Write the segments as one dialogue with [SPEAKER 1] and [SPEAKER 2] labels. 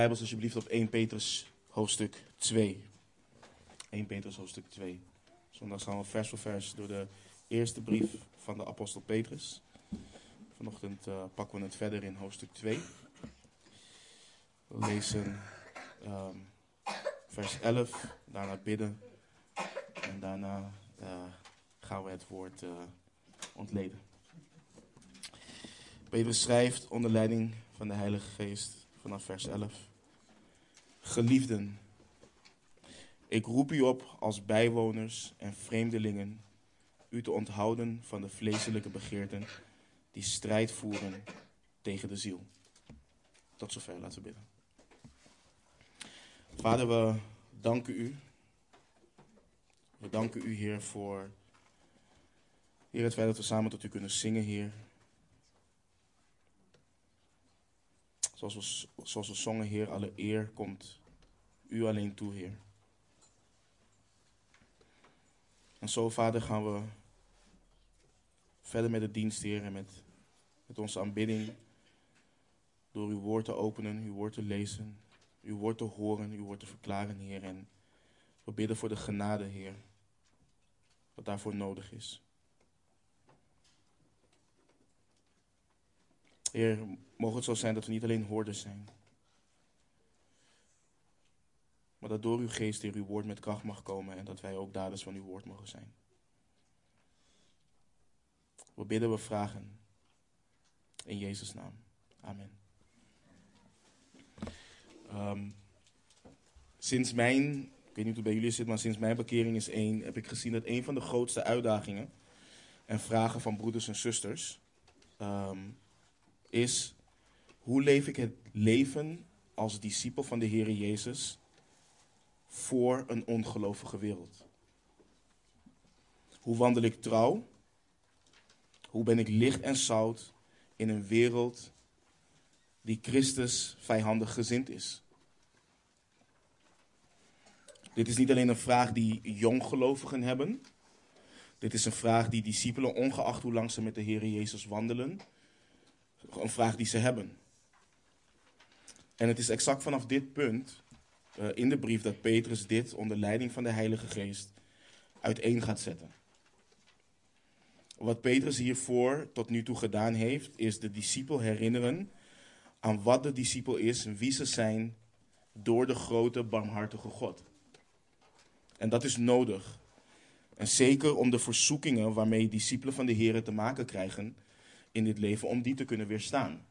[SPEAKER 1] Bijbels alsjeblieft op 1 Petrus hoofdstuk 2. 1 Petrus hoofdstuk 2. Zondag gaan we vers voor vers door de eerste brief van de apostel Petrus. Vanochtend uh, pakken we het verder in hoofdstuk 2. We lezen um, vers 11, daarna bidden en daarna uh, gaan we het woord uh, ontleden. Petrus schrijft onder leiding van de Heilige Geest vanaf vers 11. Geliefden, ik roep u op als bijwoners en vreemdelingen u te onthouden van de vleeselijke begeerten die strijd voeren tegen de ziel. Tot zover, laten we bidden. Vader, we danken u. We danken u, Heer, voor het feit dat we samen tot u kunnen zingen, Heer. Zoals we, zongen, Heer, alle eer komt u alleen toe, Heer. En zo, Vader, gaan we verder met de dienst, Heer, en met, met onze aanbidding. Door uw woord te openen, uw woord te lezen, uw woord te horen, uw woord te verklaren, Heer. En we bidden voor de genade, Heer, wat daarvoor nodig is. Heer, mogen het zo zijn dat we niet alleen hoorders zijn. Maar dat door uw geest, Heer, uw woord met kracht mag komen en dat wij ook daders van uw woord mogen zijn. We bidden, we vragen. In Jezus' naam. Amen. Um, sinds mijn, ik weet niet hoe bij jullie zit, maar sinds mijn bekering is één, heb ik gezien dat een van de grootste uitdagingen en vragen van broeders en zusters um, is: hoe leef ik het leven als discipel van de Heer Jezus voor een ongelovige wereld? Hoe wandel ik trouw? Hoe ben ik licht en zout in een wereld die Christus vijandig gezind is? Dit is niet alleen een vraag die jonggelovigen hebben. Dit is een vraag die discipelen, ongeacht hoe lang ze met de Heer Jezus wandelen, een vraag die ze hebben. En het is exact vanaf dit punt uh, in de brief dat Petrus dit onder leiding van de Heilige Geest uiteen gaat zetten. Wat Petrus hiervoor tot nu toe gedaan heeft, is de discipel herinneren aan wat de discipel is en wie ze zijn door de grote, barmhartige God. En dat is nodig. En zeker om de verzoekingen waarmee discipelen van de Heer te maken krijgen in dit leven, om die te kunnen weerstaan.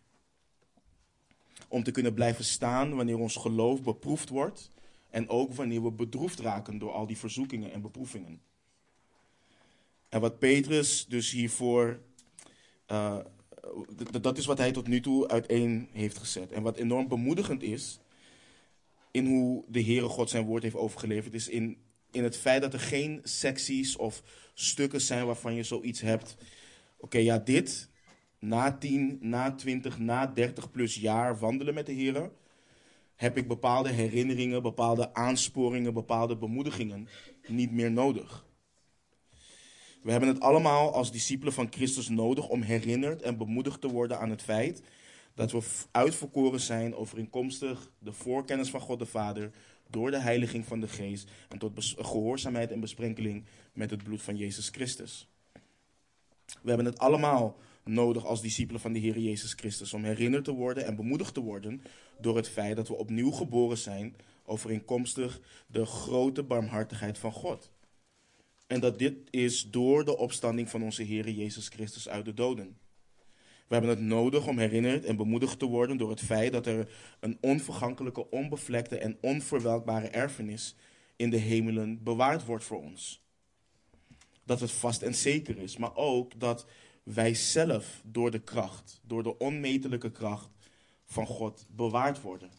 [SPEAKER 1] Om te kunnen blijven staan wanneer ons geloof beproefd wordt en ook wanneer we bedroefd raken door al die verzoekingen en beproevingen. En wat Petrus dus hiervoor, uh, dat is wat hij tot nu toe uiteen heeft gezet. En wat enorm bemoedigend is, in hoe de Heere God zijn woord heeft overgeleverd, is in, in het feit dat er geen secties of stukken zijn waarvan je zoiets hebt. Oké, ja, dit, na 10, na 20, na 30 plus jaar wandelen met de Heer, heb ik bepaalde herinneringen, bepaalde aansporingen, bepaalde bemoedigingen niet meer nodig. We hebben het allemaal als discipelen van Christus nodig om herinnerd en bemoedigd te worden aan het feit dat we uitverkoren zijn overeenkomstig de voorkennis van God de Vader door de heiliging van de Geest en tot gehoorzaamheid en besprenkeling met het bloed van Jezus Christus. We hebben het allemaal nodig als discipelen van de Heer Jezus Christus om herinnerd te worden en bemoedigd te worden door het feit dat we opnieuw geboren zijn overeenkomstig de grote barmhartigheid van God. En dat dit is door de opstanding van onze Heer Jezus Christus uit de doden. We hebben het nodig om herinnerd en bemoedigd te worden door het feit dat er een onvergankelijke, onbevlekte en onverwelkbare erfenis in de hemelen bewaard wordt voor ons. Dat het vast en zeker is, maar ook dat wij zelf door de kracht, door de onmetelijke kracht van God bewaard worden.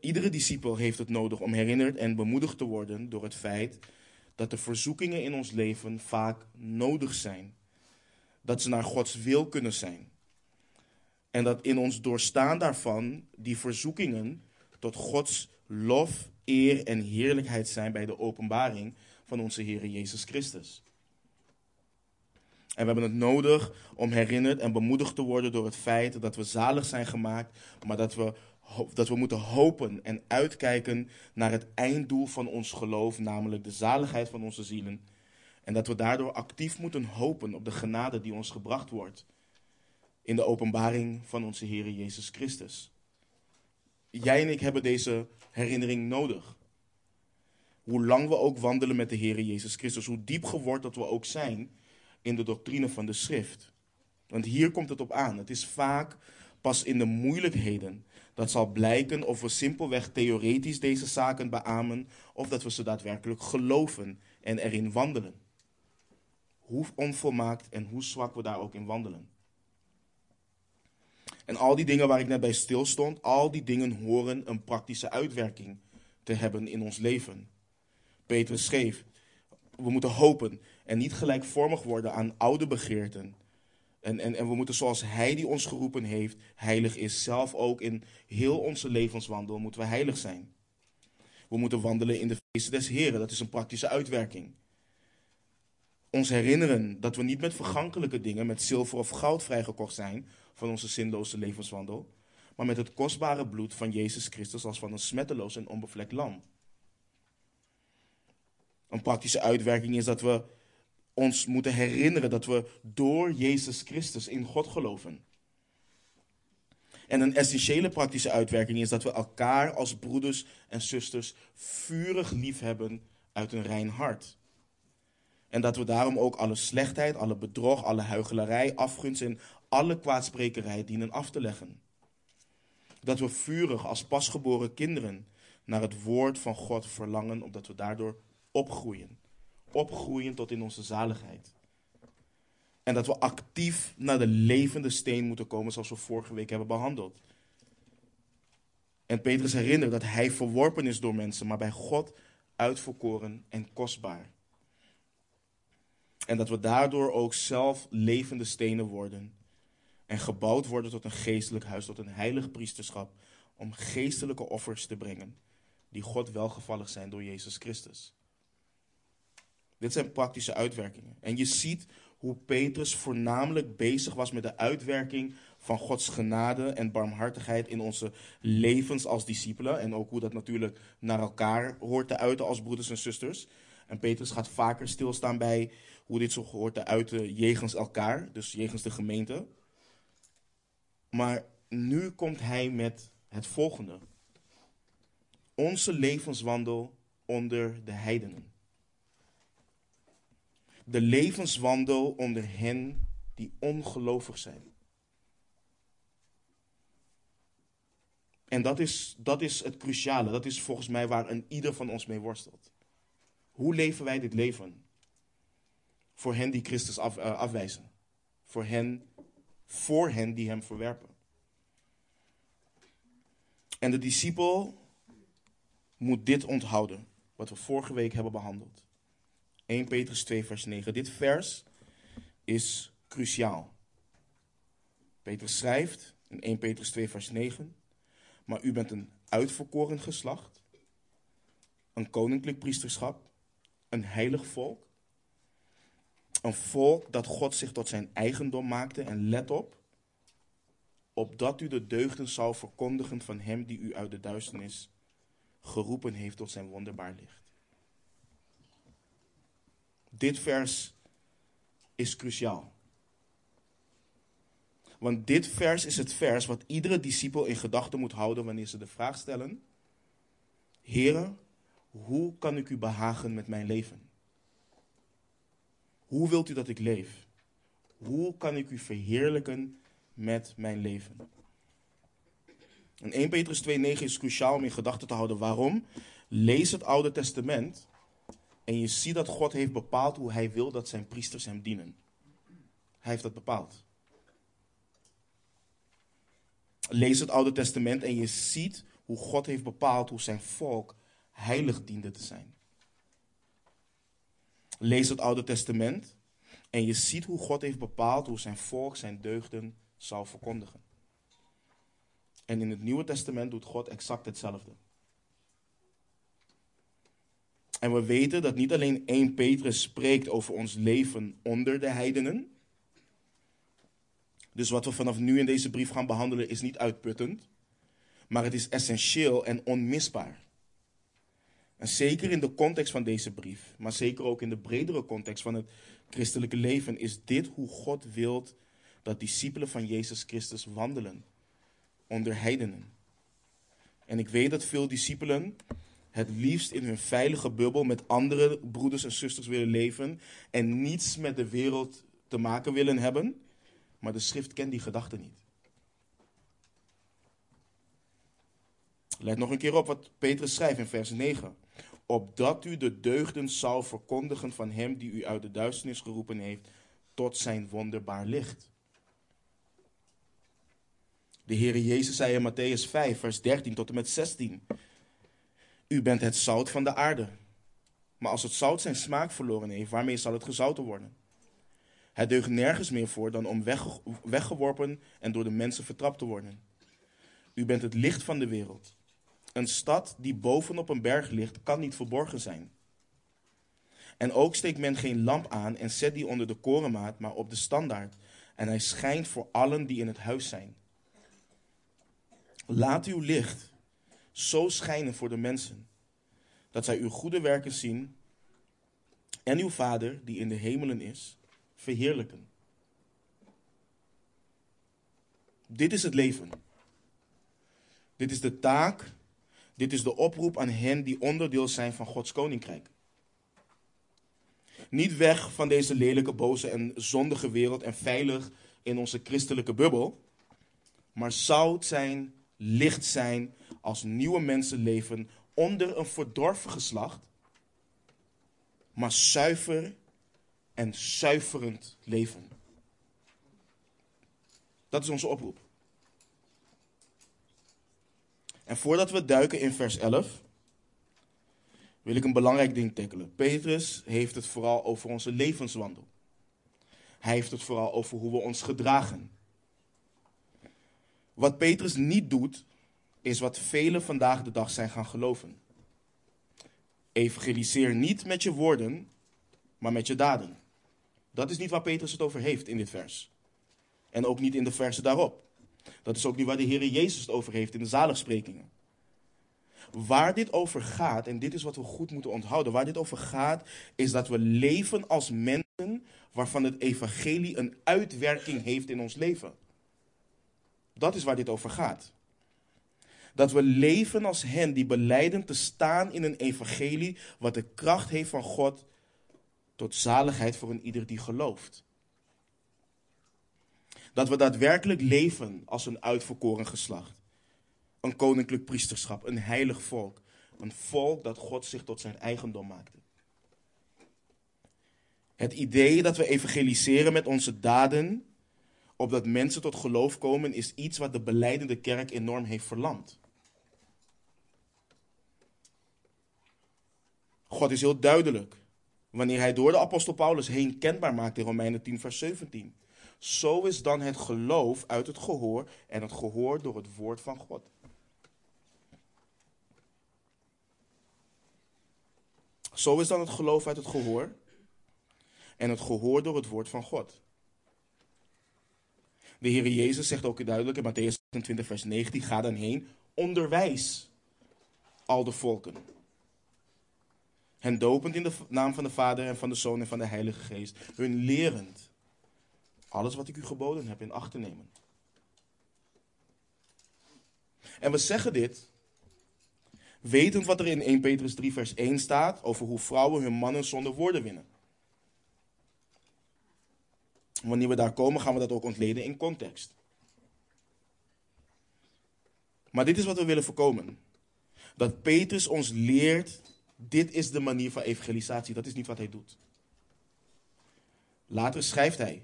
[SPEAKER 1] Iedere discipel heeft het nodig om herinnerd en bemoedigd te worden door het feit dat de verzoekingen in ons leven vaak nodig zijn. Dat ze naar Gods wil kunnen zijn. En dat in ons doorstaan daarvan die verzoekingen tot Gods lof, eer en heerlijkheid zijn bij de openbaring van onze Heer Jezus Christus. En we hebben het nodig om herinnerd en bemoedigd te worden door het feit dat we zalig zijn gemaakt, maar dat we dat we moeten hopen en uitkijken naar het einddoel van ons geloof, namelijk de zaligheid van onze zielen. En dat we daardoor actief moeten hopen op de genade die ons gebracht wordt in de openbaring van onze Heer Jezus Christus. Jij en ik hebben deze herinnering nodig. Hoe lang we ook wandelen met de Heer Jezus Christus, hoe diep geword dat we ook zijn in de doctrine van de Schrift. Want hier komt het op aan. Het is vaak pas in de moeilijkheden dat zal blijken of we simpelweg theoretisch deze zaken beamen of dat we ze daadwerkelijk geloven en erin wandelen. Hoe onvolmaakt en hoe zwak we daar ook in wandelen. En al die dingen waar ik net bij stilstond, al die dingen horen een praktische uitwerking te hebben in ons leven. Petrus schreef, we moeten hopen en niet gelijkvormig worden aan oude begeerten. En, en, en we moeten zoals Hij die ons geroepen heeft, heilig is, zelf ook in heel onze levenswandel moeten we heilig zijn. We moeten wandelen in de feesten des Heren, dat is een praktische uitwerking. Ons herinneren dat we niet met vergankelijke dingen, met zilver of goud vrijgekocht zijn van onze zinloze levenswandel, maar met het kostbare bloed van Jezus Christus als van een smetteloos en onbevlekt lam. Een praktische uitwerking is dat we ons moeten herinneren dat we door Jezus Christus in God geloven. En een essentiële praktische uitwerking is dat we elkaar als broeders en zusters vurig lief hebben uit een rein hart. En dat we daarom ook alle slechtheid, alle bedrog, alle huichelarij, afgunst en alle kwaadsprekerij dienen af te leggen. Dat we vurig als pasgeboren kinderen naar het woord van God verlangen, omdat we daardoor opgroeien. Opgroeien tot in onze zaligheid. En dat we actief naar de levende steen moeten komen, zoals we vorige week hebben behandeld. En Petrus herinnert dat hij verworpen is door mensen, maar bij God uitverkoren en kostbaar. En dat we daardoor ook zelf levende stenen worden. En gebouwd worden tot een geestelijk huis, tot een heilig priesterschap. Om geestelijke offers te brengen. Die God welgevallig zijn door Jezus Christus. Dit zijn praktische uitwerkingen. En je ziet hoe Petrus voornamelijk bezig was met de uitwerking van Gods genade en barmhartigheid in onze levens als discipelen. En ook hoe dat natuurlijk naar elkaar hoort te uiten als broeders en zusters. En Petrus gaat vaker stilstaan bij hoe dit zo hoort te uiten jegens elkaar, dus jegens de gemeente. Maar nu komt hij met het volgende. Onze levenswandel onder de heidenen de levenswandel onder hen die ongelovig zijn. En dat is, dat is het cruciale. Dat is volgens mij waar een ieder van ons mee worstelt. Hoe leven wij dit leven? Voor hen die Christus af, uh, afwijzen. Voor hen, voor hen die hem verwerpen. En de discipel moet dit onthouden, wat we vorige week hebben behandeld. 1 Petrus 2, vers 9. Dit vers is cruciaal. Petrus schrijft in 1 Petrus 2, vers 9. Maar u bent een uitverkoren geslacht, een koninklijk priesterschap, een heilig volk. Een volk dat God zich tot zijn eigendom maakte. En let op, opdat u de deugden zou verkondigen van hem die u uit de duisternis geroepen heeft tot zijn wonderbaar licht. Dit vers is cruciaal. Want dit vers is het vers wat iedere discipel in gedachten moet houden wanneer ze de vraag stellen: Heere, hoe kan ik u behagen met mijn leven? Hoe wilt u dat ik leef? Hoe kan ik u verheerlijken met mijn leven? En 1 Petrus 2,9 is cruciaal om in gedachten te houden. Waarom? Lees het Oude Testament en je ziet dat God heeft bepaald hoe hij wil dat zijn priesters hem dienen. Hij heeft dat bepaald. Lees het Oude Testament en je ziet hoe God heeft bepaald hoe zijn volk heilig diende te zijn. Lees het Oude Testament en je ziet hoe God heeft bepaald hoe zijn volk zijn deugden zou verkondigen. En in het Nieuwe Testament doet God exact hetzelfde. En we weten dat niet alleen 1 Petrus spreekt over ons leven onder de heidenen. Dus wat we vanaf nu in deze brief gaan behandelen is niet uitputtend. maar het is essentieel en onmisbaar. En zeker in de context van deze brief, maar zeker ook in de bredere context van het christelijke leven, is dit hoe God wilt dat discipelen van Jezus Christus wandelen onder heidenen. En ik weet dat veel discipelen het liefst in hun veilige bubbel met andere broeders en zusters willen leven en niets met de wereld te maken willen hebben, maar de schrift kent die gedachte niet. Let nog een keer op wat Petrus schrijft in vers 9 opdat u de deugden zou verkondigen van hem die u uit de duisternis geroepen heeft tot zijn wonderbaar licht. De Heer Jezus zei in Matthäus 5, vers 13 tot en met 16. U bent het zout van de aarde. Maar als het zout zijn smaak verloren heeft, waarmee zal het gezouten worden? Het deugt nergens meer voor dan om weggeworpen en door de mensen vertrapt te worden. U bent het licht van de wereld. Een stad die bovenop een berg ligt, kan niet verborgen zijn. En ook steekt men geen lamp aan en zet die onder de korenmaat, maar op de standaard. En hij schijnt voor allen die in het huis zijn. Laat uw licht zo schijnen voor de mensen, dat zij uw goede werken zien en uw Vader, die in de hemelen is, verheerlijken. Dit is het leven. Dit is de taak dit is de oproep aan hen die onderdeel zijn van Gods koninkrijk. Niet weg van deze lelijke, boze en zondige wereld en veilig in onze christelijke bubbel, maar zout zijn, licht zijn als nieuwe mensen leven onder een verdorven geslacht, maar zuiver en zuiverend leven. Dat is onze oproep. En voordat we duiken in vers 11, wil ik een belangrijk ding tackelen. Petrus heeft het vooral over onze levenswandel. Hij heeft het vooral over hoe we ons gedragen. Wat Petrus niet doet, is wat velen vandaag de dag zijn gaan geloven. Evangeliseer niet met je woorden, maar met je daden. Dat is niet waar Petrus het over heeft in dit vers. En ook niet in de versen daarop. Dat is ook niet waar de Heer Jezus het over heeft in de zaligsprekingen. Waar dit over gaat, en dit is wat we goed moeten onthouden, waar dit over gaat, is dat we leven als mensen waarvan het evangelie een uitwerking heeft in ons leven. Dat is waar dit over gaat. Dat we leven als hen die beleiden te staan in een evangelie wat de kracht heeft van God tot zaligheid voor een ieder die gelooft. Dat we daadwerkelijk leven als een uitverkoren geslacht. Een koninklijk priesterschap, een heilig volk. Een volk dat God zich tot zijn eigendom maakte. Het idee dat we evangeliseren met onze daden, opdat mensen tot geloof komen, is iets wat de beleidende kerk enorm heeft verlamd. God is heel duidelijk wanneer hij door de apostel Paulus heen kenbaar maakt in Romeinen 10, vers 17. Zo is dan het geloof uit het gehoor en het gehoor door het woord van God. Zo is dan het geloof uit het gehoor en het gehoor door het woord van God. De Heer Jezus zegt ook duidelijk in Matthäus 28, vers 19: Ga dan heen, onderwijs al de volken. Hen dopend in de naam van de Vader en van de Zoon en van de Heilige Geest. Hun lerend alles wat ik u geboden heb in acht te nemen. En we zeggen dit, wetend wat er in 1 Petrus 3 vers 1 staat over hoe vrouwen hun mannen zonder woorden winnen. Wanneer we daar komen, gaan we dat ook ontleden in context. Maar dit is wat we willen voorkomen. Dat Petrus ons leert, dit is de manier van evangelisatie. Dat is niet wat hij doet. Later schrijft hij,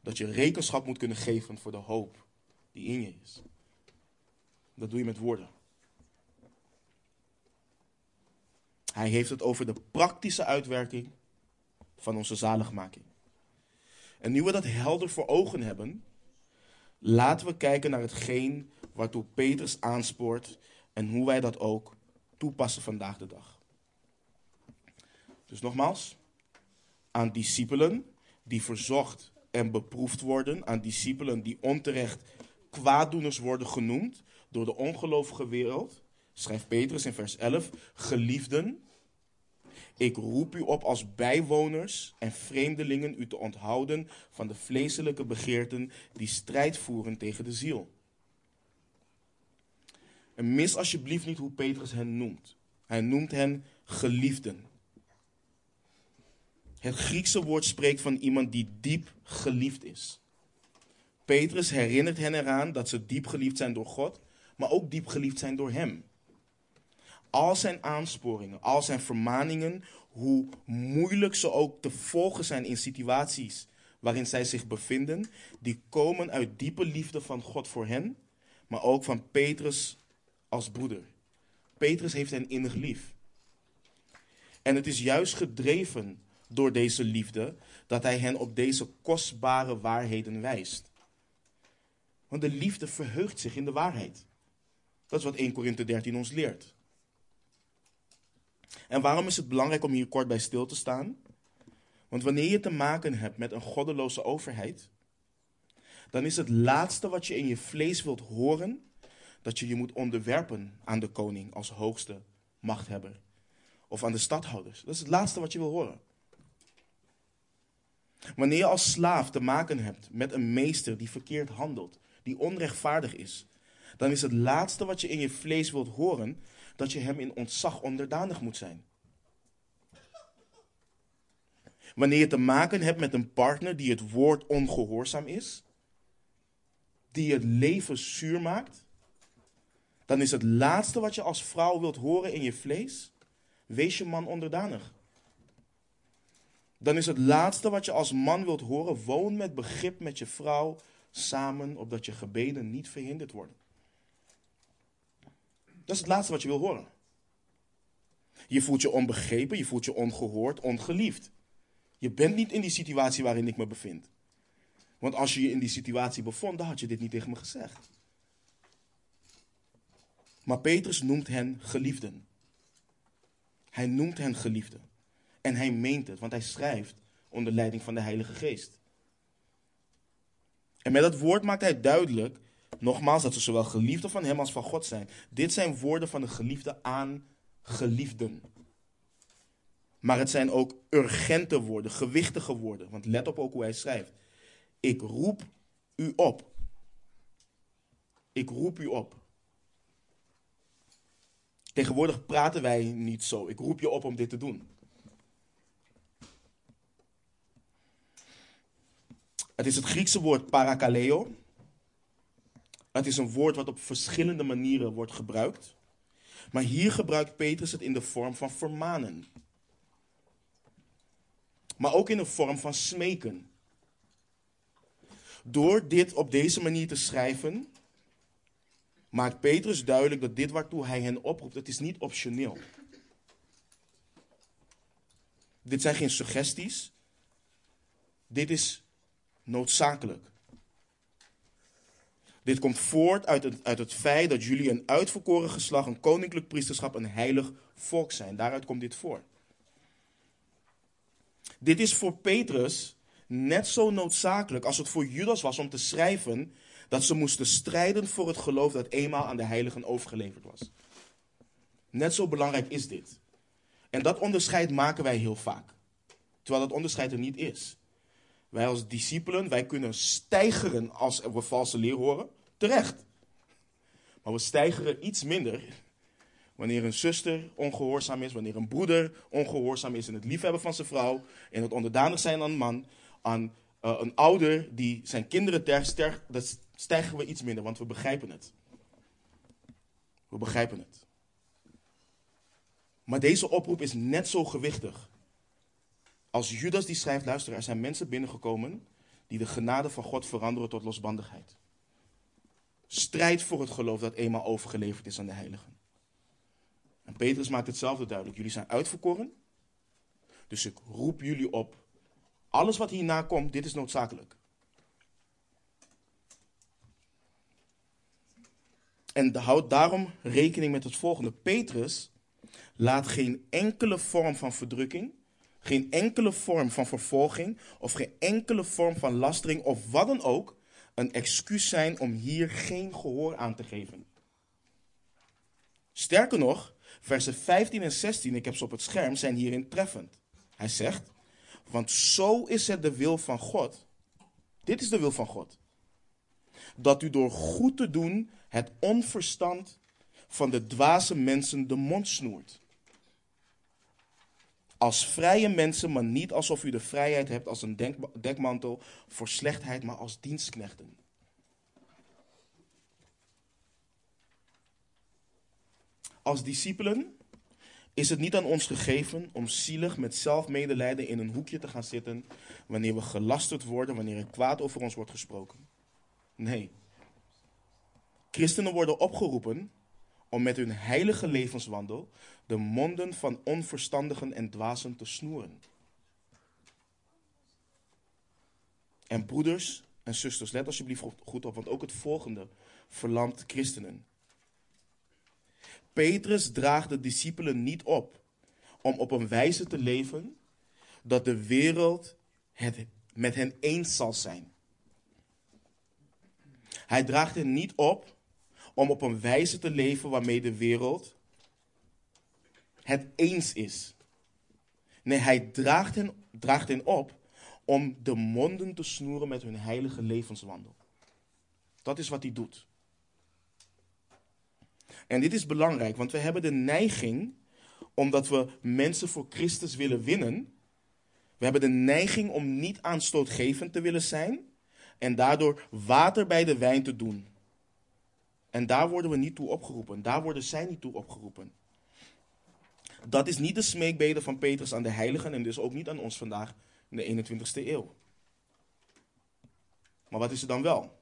[SPEAKER 1] dat je rekenschap moet kunnen geven voor de hoop die in je is. Dat doe je met woorden. Hij heeft het over de praktische uitwerking van onze zaligmaking. En nu we dat helder voor ogen hebben, laten we kijken naar hetgeen waartoe Petrus aanspoort en hoe wij dat ook toepassen vandaag de dag. Dus nogmaals, aan discipelen die verzocht en beproefd worden aan discipelen die onterecht kwaaddoeners worden genoemd door de ongelovige wereld, schrijft Petrus in vers 11, geliefden, ik roep u op als bijwoners en vreemdelingen u te onthouden van de vleeselijke begeerten die strijd voeren tegen de ziel. En mis alsjeblieft niet hoe Petrus hen noemt. Hij noemt hen geliefden. Het Griekse woord spreekt van iemand die diep geliefd is. Petrus herinnert hen eraan dat ze diep geliefd zijn door God, maar ook diep geliefd zijn door Hem. Al zijn aansporingen, al zijn vermaningen, hoe moeilijk ze ook te volgen zijn in situaties waarin zij zich bevinden, die komen uit diepe liefde van God voor hen, maar ook van Petrus als broeder. Petrus heeft hen innig lief. En het is juist gedreven door deze liefde dat hij hen op deze kostbare waarheden wijst. Want de liefde verheugt zich in de waarheid. Dat is wat 1 Korinthe 13 ons leert. En waarom is het belangrijk om hier kort bij stil te staan? Want wanneer je te maken hebt met een goddeloze overheid, dan is het laatste wat je in je vlees wilt horen, dat je je moet onderwerpen aan de koning als hoogste machthebber. Of aan de stadhouders. Dat is het laatste wat je wil horen. Wanneer je als slaaf te maken hebt met een meester die verkeerd handelt, die onrechtvaardig is, dan is het laatste wat je in je vlees wilt horen dat je hem in ontzag onderdanig moet zijn. Wanneer je te maken hebt met een partner die het woord ongehoorzaam is, die het leven zuur maakt, dan is het laatste wat je als vrouw wilt horen in je vlees, wees je man onderdanig. Dan is het laatste wat je als man wilt horen, woon met begrip met je vrouw samen, opdat je gebeden niet verhinderd worden. Dat is het laatste wat je wil horen. Je voelt je onbegrepen, je voelt je ongehoord, ongeliefd. Je bent niet in die situatie waarin ik me bevind. Want als je je in die situatie bevond, dan had je dit niet tegen me gezegd. Maar Petrus noemt hen geliefden. Hij noemt hen geliefden. En hij meent het, want hij schrijft onder leiding van de Heilige Geest. En met dat woord maakt hij duidelijk, nogmaals, dat ze zowel geliefden van hem als van God zijn. Dit zijn woorden van de geliefde aan geliefden. Maar het zijn ook urgente woorden, gewichtige woorden. Want let op ook hoe hij schrijft. Ik roep u op. Ik roep u op. Tegenwoordig praten wij niet zo. Ik roep je op om dit te doen. Het is het Griekse woord parakaleo. Het is een woord wat op verschillende manieren wordt gebruikt. Maar hier gebruikt Petrus het in de vorm van vermanen. Maar ook in de vorm van smeken. Door dit op deze manier te schrijven, maakt Petrus duidelijk dat dit waartoe hij hen oproept, het is niet optioneel. Dit zijn geen suggesties. Dit is noodzakelijk. Dit komt voort uit het, uit het feit dat jullie een uitverkoren geslacht, een koninklijk priesterschap, een heilig volk zijn. Daaruit komt dit voor. Dit is voor Petrus net zo noodzakelijk als het voor Judas was om te schrijven dat ze moesten strijden voor het geloof dat eenmaal aan de heiligen overgeleverd was. Net zo belangrijk is dit. En dat onderscheid maken wij heel vaak. Terwijl dat onderscheid er niet is. Wij als discipelen, wij kunnen stijgeren als we valse leer horen. Terecht. Maar we stijgeren iets minder wanneer een zuster ongehoorzaam is, wanneer een broeder ongehoorzaam is in het liefhebben van zijn vrouw, in het onderdanig zijn aan een man, aan uh, een ouder die zijn kinderen tergt, dat stijgen we iets minder, want we begrijpen het. We begrijpen het. Maar deze oproep is net zo gewichtig. Als Judas die schrijft, luister, er zijn mensen binnengekomen die de genade van God veranderen tot losbandigheid. Strijd voor het geloof dat eenmaal overgeleverd is aan de heiligen. En Petrus maakt hetzelfde duidelijk. Jullie zijn uitverkoren. Dus ik roep jullie op. Alles wat hierna komt, dit is noodzakelijk. En houd daarom rekening met het volgende. Petrus laat geen enkele vorm van verdrukking, geen enkele vorm van vervolging of geen enkele vorm van lastering of wat dan ook een excuus zijn om hier geen gehoor aan te geven. Sterker nog, versen 15 en 16, ik heb ze op het scherm, zijn hierin treffend. Hij zegt, want zo is het de wil van God. Dit is de wil van God. Dat u door goed te doen het onverstand van de dwaze mensen de mond snoert. Als vrije mensen, maar niet alsof u de vrijheid hebt als een dekmantel voor slechtheid, maar als dienstknechten. Als discipelen is het niet aan ons gegeven om zielig met zelfmedelijden in een hoekje te gaan zitten wanneer we gelasterd worden, wanneer er kwaad over ons wordt gesproken. Nee. Christenen worden opgeroepen om met hun heilige levenswandel de monden van onverstandigen en dwazen te snoeren. En broeders en zusters, let alsjeblieft goed op, want ook het volgende verlamt christenen. Petrus draagt de discipelen niet op om op een wijze te leven dat de wereld het met hen eens zal zijn. Hij draagt hen niet op om op een wijze te leven waarmee de wereld het eens is. Nee, hij draagt hen, draagt hen op om de monden te snoeren met hun heilige levenswandel. Dat is wat hij doet. En dit is belangrijk, want we hebben de neiging, omdat we mensen voor Christus willen winnen, we hebben de neiging om niet aanstootgevend te willen zijn en daardoor water bij de wijn te doen. En daar worden we niet toe opgeroepen. Daar worden zij niet toe opgeroepen. Dat is niet de smeekbede van Petrus aan de heiligen en dus ook niet aan ons vandaag in de 21ste eeuw. Maar wat is er dan wel?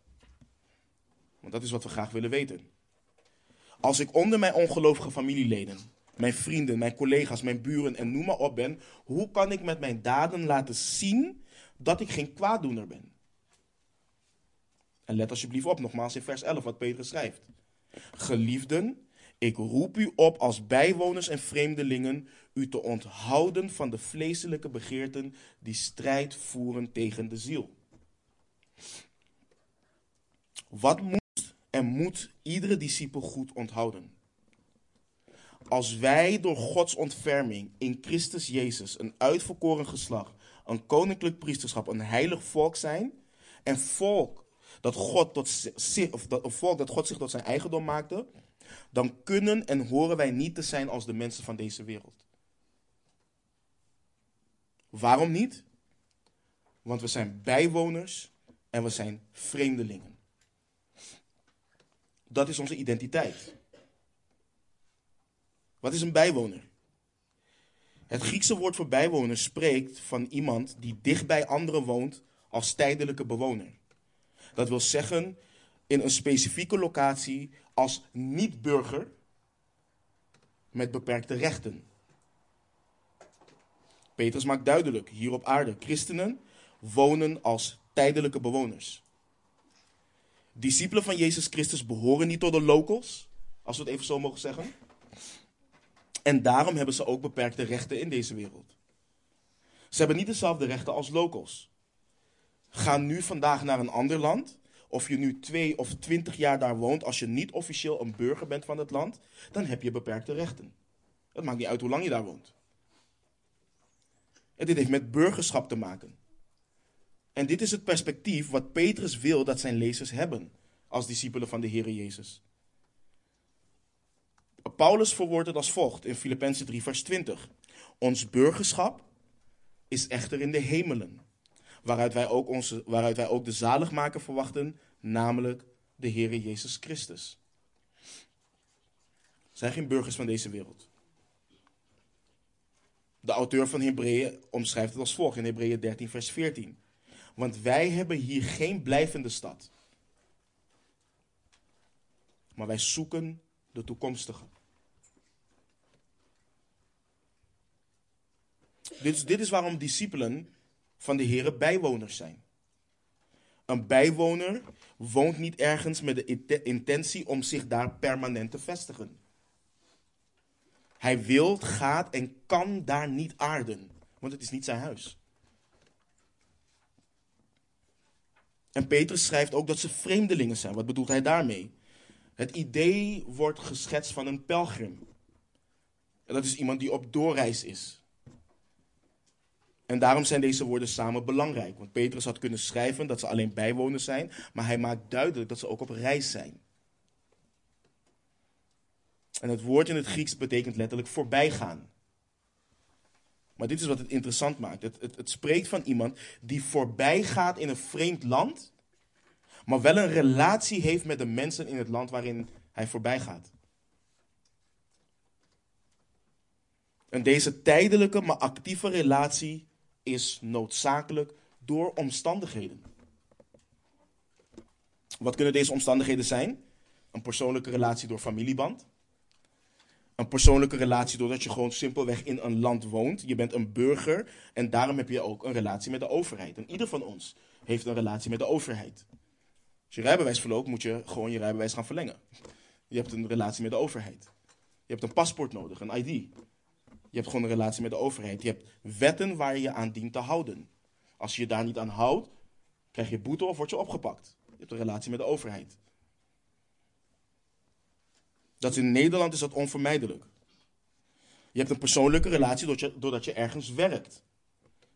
[SPEAKER 1] Want dat is wat we graag willen weten. Als ik onder mijn ongelovige familieleden, mijn vrienden, mijn collega's, mijn buren en noem maar op ben, hoe kan ik met mijn daden laten zien dat ik geen kwaaddoener ben? En let alsjeblieft op, nogmaals in vers 11 wat Petrus schrijft. Geliefden, ik roep u op als bijwoners en vreemdelingen u te onthouden van de vleeselijke begeerten die strijd voeren tegen de ziel. Wat moet en moet iedere discipel goed onthouden? Als wij door Gods ontferming in Christus Jezus een uitverkoren geslacht, een koninklijk priesterschap, een heilig volk zijn en volk dat God tot of dat, volk dat God zich tot zijn eigendom maakte, dan kunnen en horen wij niet te zijn als de mensen van deze wereld. Waarom niet? Want we zijn bijwoners en we zijn vreemdelingen. Dat is onze identiteit. Wat is een bijwoner? Het Griekse woord voor bijwoner spreekt van iemand die dicht bij anderen woont als tijdelijke bewoner. Dat wil zeggen in een specifieke locatie als niet-burger met beperkte rechten. Petrus maakt duidelijk, hier op aarde, christenen wonen als tijdelijke bewoners. Discipelen van Jezus Christus behoren niet tot de locals, als we het even zo mogen zeggen. En daarom hebben ze ook beperkte rechten in deze wereld. Ze hebben niet dezelfde rechten als locals. Ga nu vandaag naar een ander land, of je nu twee of twintig jaar daar woont, als je niet officieel een burger bent van het land, dan heb je beperkte rechten. Het maakt niet uit hoe lang je daar woont. En dit heeft met burgerschap te maken. En dit is het perspectief wat Petrus wil dat zijn lezers hebben als discipelen van de Heer Jezus. Paulus verwoordt het als volgt in Filippenzen 3, vers 20. Ons burgerschap is echter in de hemelen, waaruit wij ook, onze, waaruit wij ook de zaligmaker verwachten, namelijk de Heer Jezus Christus. Zijn geen burgers van deze wereld. De auteur van Hebreeën omschrijft het als volgt in Hebreeën 13, vers 14. Want wij hebben hier geen blijvende stad. Maar wij zoeken de toekomstige. Dit dit is waarom discipelen van de Heer bijwoners zijn. Een bijwoner woont niet ergens met de intentie om zich daar permanent te vestigen. Hij wil, gaat en kan daar niet aarden, want het is niet zijn huis. En Petrus schrijft ook dat ze vreemdelingen zijn. Wat bedoelt hij daarmee? Het idee wordt geschetst van een pelgrim. En dat is iemand die op doorreis is. En daarom zijn deze woorden samen belangrijk. Want Petrus had kunnen schrijven dat ze alleen bijwoners zijn, maar hij maakt duidelijk dat ze ook op reis zijn. En het woord in het Grieks betekent letterlijk voorbijgaan. Maar dit is wat het interessant maakt. Het, het, het spreekt van iemand die voorbij gaat in een vreemd land, maar wel een relatie heeft met de mensen in het land waarin hij voorbij gaat. En deze tijdelijke, maar actieve relatie is noodzakelijk door omstandigheden. Wat kunnen deze omstandigheden zijn? Een persoonlijke relatie door familieband. Een persoonlijke relatie doordat je gewoon simpelweg in een land woont. Je bent een burger en daarom heb je ook een relatie met de overheid. En ieder van ons heeft een relatie met de overheid. Als je rijbewijs verloopt, moet je gewoon je rijbewijs gaan verlengen. Je hebt een relatie met de overheid. Je hebt een paspoort nodig, een ID. Je hebt gewoon een relatie met de overheid. Je hebt wetten waar je je aan dient te houden. Als je je daar niet aan houdt, krijg je boete of word je opgepakt. Je hebt een relatie met de overheid. Dat in Nederland is dat onvermijdelijk. Je hebt een persoonlijke relatie doordat je ergens werkt.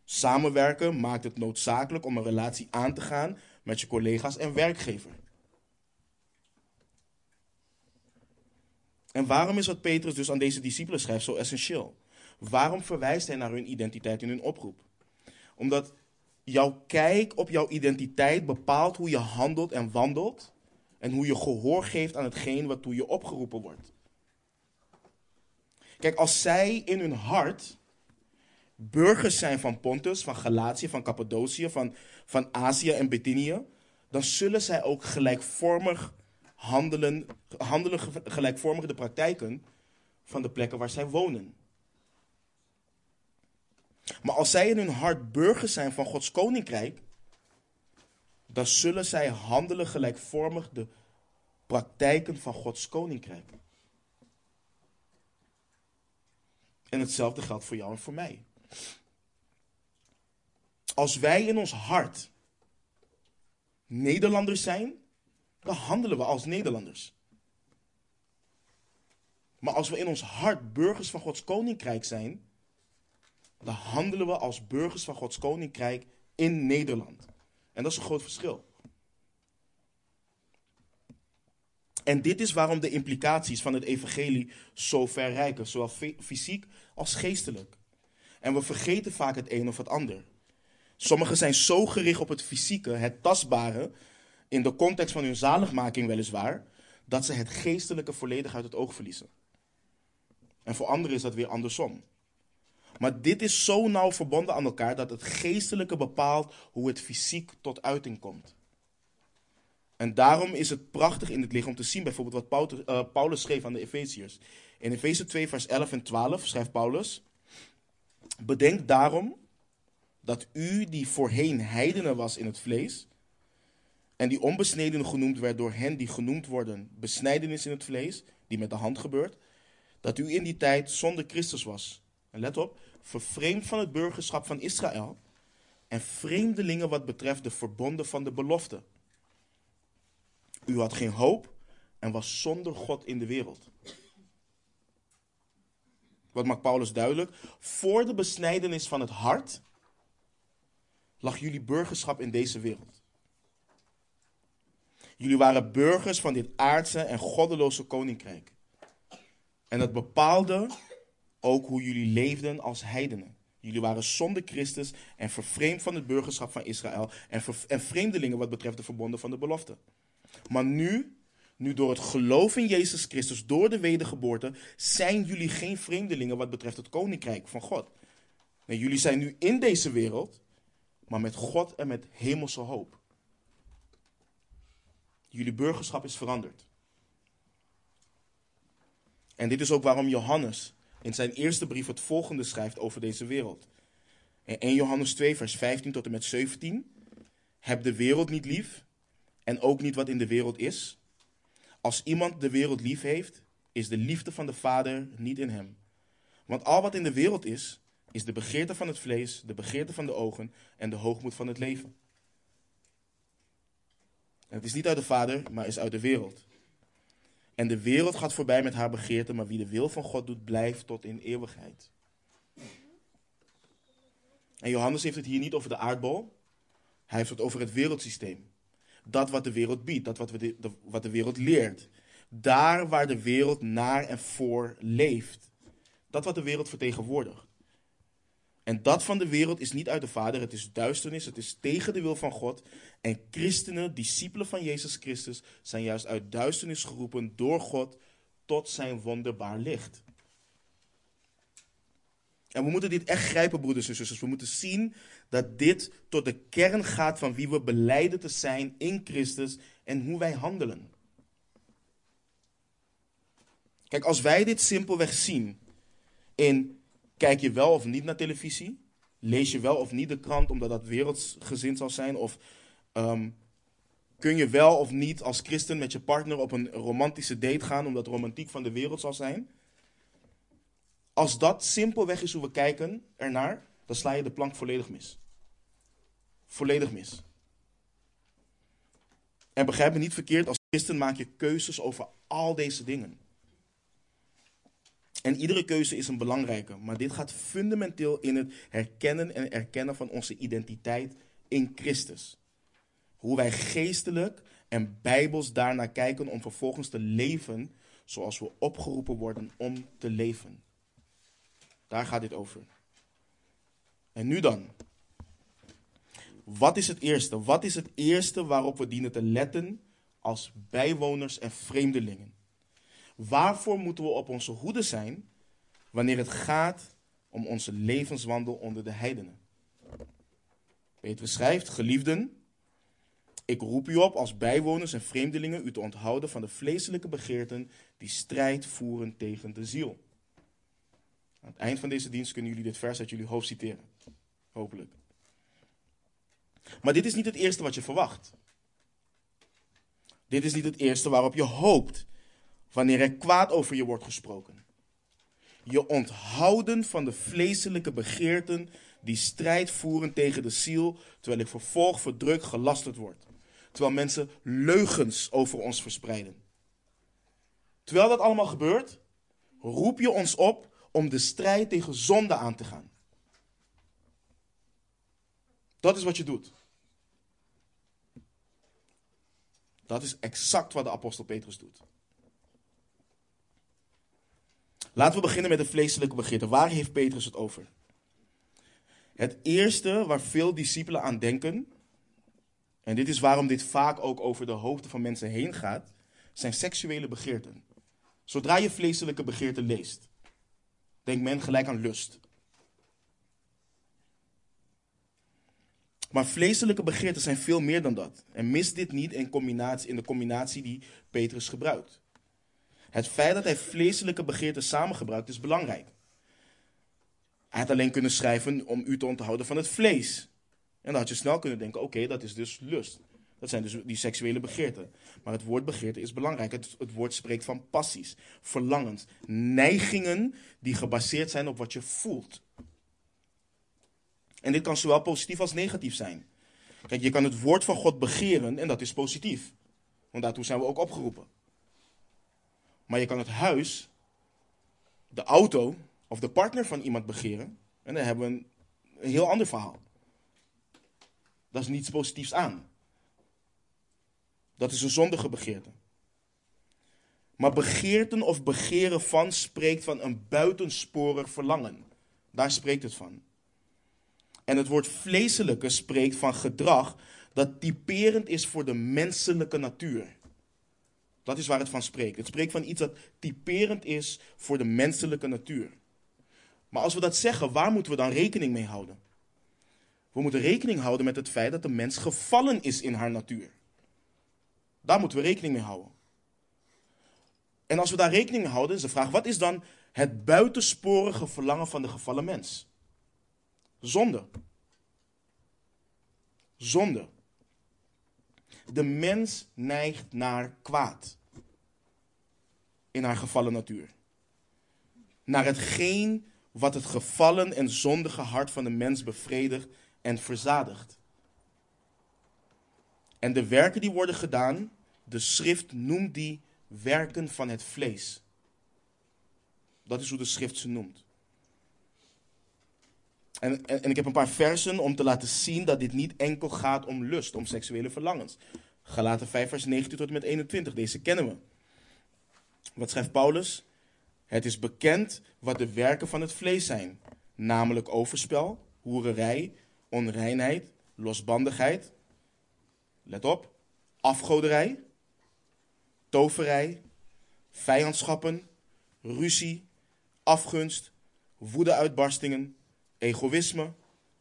[SPEAKER 1] Samenwerken maakt het noodzakelijk om een relatie aan te gaan met je collega's en werkgever. En waarom is wat Petrus dus aan deze discipelen schrijft zo essentieel? Waarom verwijst hij naar hun identiteit in hun oproep? Omdat jouw kijk op jouw identiteit bepaalt hoe je handelt en wandelt en hoe je gehoor geeft aan hetgeen waartoe je opgeroepen wordt. Kijk, als zij in hun hart burgers zijn van Pontus, van Galatië, van Cappadocië, van, van Azië en Bithynië, dan zullen zij ook gelijkvormig handelen, handelen gelijkvormig de praktijken van de plekken waar zij wonen. Maar als zij in hun hart burgers zijn van Gods koninkrijk, dan zullen zij handelen gelijkvormig de praktijken van Gods koninkrijk. En hetzelfde geldt voor jou en voor mij. Als wij in ons hart Nederlanders zijn, dan handelen we als Nederlanders. Maar als we in ons hart burgers van Gods koninkrijk zijn, dan handelen we als burgers van Gods koninkrijk in Nederland. En dat is een groot verschil. En dit is waarom de implicaties van het evangelie zo ver reiken, zowel fysiek als geestelijk. En we vergeten vaak het een of het ander. Sommigen zijn zo gericht op het fysieke, het tastbare, in de context van hun zaligmaking weliswaar, dat ze het geestelijke volledig uit het oog verliezen. En voor anderen is dat weer andersom. Maar dit is zo nauw verbonden aan elkaar dat het geestelijke bepaalt hoe het fysiek tot uiting komt. En daarom is het prachtig in het lichaam om te zien, bijvoorbeeld wat eh, Paulus schreef aan de Efeziërs. In Efeze 2, vers 11 en 12 schrijft Paulus: Bedenk daarom dat u, die voorheen heidenen was in het vlees, en die onbesneden genoemd werd door hen die genoemd worden besnijdenis in het vlees, die met de hand gebeurt, dat u in die tijd zonder Christus was. En let op, vervreemd van het burgerschap van Israël en vreemdelingen wat betreft de verbonden van de belofte. U had geen hoop en was zonder God in de wereld. Wat maakt Paulus duidelijk? Voor de besnijdenis van het hart lag jullie burgerschap in deze wereld. Jullie waren burgers van dit aardse en goddeloze koninkrijk. En dat bepaalde ook hoe jullie leefden als heidenen. Jullie waren zonder Christus en vervreemd van het burgerschap van Israël en, en vreemdelingen wat betreft de verbonden van de belofte. Maar nu, nu door het geloof in Jezus Christus, door de wedergeboorte, zijn jullie geen vreemdelingen wat betreft het koninkrijk van God. Nee, jullie zijn nu in deze wereld, maar met God en met hemelse hoop. Jullie burgerschap is veranderd. En dit is ook waarom Johannes in zijn eerste brief het volgende schrijft over deze wereld. In 1 Johannes 2, vers 15 tot en met 17. Heb de wereld niet lief en ook niet wat in de wereld is. Als iemand de wereld lief heeft, is de liefde van de Vader niet in hem. Want al wat in de wereld is, is de begeerte van het vlees, de begeerte van de ogen en de hoogmoed van het leven. En het is niet uit de Vader, maar is uit de wereld. En de wereld gaat voorbij met haar begeerte, maar wie de wil van God doet, blijft tot in eeuwigheid. En Johannes heeft het hier niet over de aardbol, hij heeft het over het wereldsysteem. Dat wat de wereld biedt, dat wat, wat de wereld leert. Daar waar de wereld naar en voor leeft. Dat wat de wereld vertegenwoordigt. En dat van de wereld is niet uit de Vader, het is duisternis, het is tegen de wil van God. En christenen, discipelen van Jezus Christus, zijn juist uit duisternis geroepen door God tot zijn wonderbaar licht. En we moeten dit echt grijpen, broeders en zusters. We moeten zien dat dit tot de kern gaat van wie we beleiden te zijn in Christus en hoe wij handelen. Kijk, als wij dit simpelweg zien in kijk je wel of niet naar televisie, lees je wel of niet de krant omdat dat wereldsgezind zal zijn, of ehm, kun je wel of niet als christen met je partner op een romantische date gaan omdat romantiek van de wereld zal zijn. Als dat simpelweg is hoe we kijken ernaar, dan sla je de plank volledig mis. Volledig mis. En begrijp me niet verkeerd, als christen maak je keuzes over al deze dingen. En iedere keuze is een belangrijke, maar dit gaat fundamenteel in het herkennen en erkennen van onze identiteit in Christus. Hoe wij geestelijk en bijbels daarnaar kijken om vervolgens te leven zoals we opgeroepen worden om te leven. Daar gaat dit over. En nu dan. Wat is het eerste? Wat is het eerste waarop we dienen te letten als bijwoners en vreemdelingen? Waarvoor moeten we op onze hoede zijn wanneer het gaat om onze levenswandel onder de heidenen? Petrus schrijft, geliefden, ik roep u op als bijwoners en vreemdelingen u te onthouden van de vleeselijke begeerten die strijd voeren tegen de ziel. Aan het eind van deze dienst kunnen jullie dit vers uit jullie hoofd citeren. Hopelijk. Maar dit is niet het eerste wat je verwacht. Dit is niet het eerste waarop je hoopt wanneer er kwaad over je wordt gesproken. Je onthouden van de vleeselijke begeerten die strijd voeren tegen de ziel, terwijl ik vervolg, verdrukt, gelasterd word. Terwijl mensen leugens over ons verspreiden. Terwijl dat allemaal gebeurt, roep je ons op om de strijd tegen zonde aan te gaan. Dat is wat je doet. Dat is exact wat de apostel Petrus doet. Laten we beginnen met de vleeselijke begeerte. Waar heeft Petrus het over? Het eerste waar veel discipelen aan denken, en dit is waarom dit vaak ook over de hoofden van mensen heen gaat, zijn seksuele begeerten. Zodra je vleeselijke begeerte leest, denkt men gelijk aan lust. Maar vleeselijke begeerten zijn veel meer dan dat. En mis dit niet in, combinatie, in de combinatie die Petrus gebruikt. Het feit dat hij vleeselijke begeerten samengebruikt is belangrijk. Hij had alleen kunnen schrijven om u te onthouden van het vlees. En dan had je snel kunnen denken, oké, dat is dus lust. Dat zijn dus die seksuele begeerten. Maar het woord begeerte is belangrijk. Het, het woord spreekt van passies, verlangens, neigingen die gebaseerd zijn op wat je voelt. En dit kan zowel positief als negatief zijn. Kijk, je kan het woord van God begeren en dat is positief. Want daartoe zijn we ook opgeroepen. Maar je kan het huis, de auto of de partner van iemand begeren. En dan hebben we een, heel ander verhaal. Dat is niets positiefs aan. Dat is een zondige begeerte. Maar begeerten of begeren van spreekt van een buitensporig verlangen. Daar spreekt het van. En het woord vleeselijke spreekt van gedrag dat typerend is voor de menselijke natuur. Dat is waar het van spreekt. Het spreekt van iets dat typerend is voor de menselijke natuur. Maar als we dat zeggen, waar moeten we dan rekening mee houden? We moeten rekening houden met het feit dat de mens gevallen is in haar natuur. Daar moeten we rekening mee houden. En als we daar rekening mee houden, is de vraag: wat is dan het buitensporige verlangen van de gevallen mens? Zonde. Zonde. De mens neigt naar kwaad. In haar gevallen natuur. Naar hetgeen wat het gevallen en zondige hart van de mens bevredigt en verzadigt. En de werken die worden gedaan, de schrift noemt die werken van het vlees. Dat is hoe de schrift ze noemt. En, en, ik heb een paar versen om te laten zien dat dit niet enkel gaat om lust, om seksuele verlangens. Galaten 5, vers 19 tot en met 21, deze kennen we. Wat schrijft Paulus? Het is bekend wat de werken van het vlees zijn, namelijk overspel, hoererij, onreinheid, losbandigheid. Let op, afgoderij, toverij, vijandschappen, ruzie, afgunst, woedeuitbarstingen, egoïsme,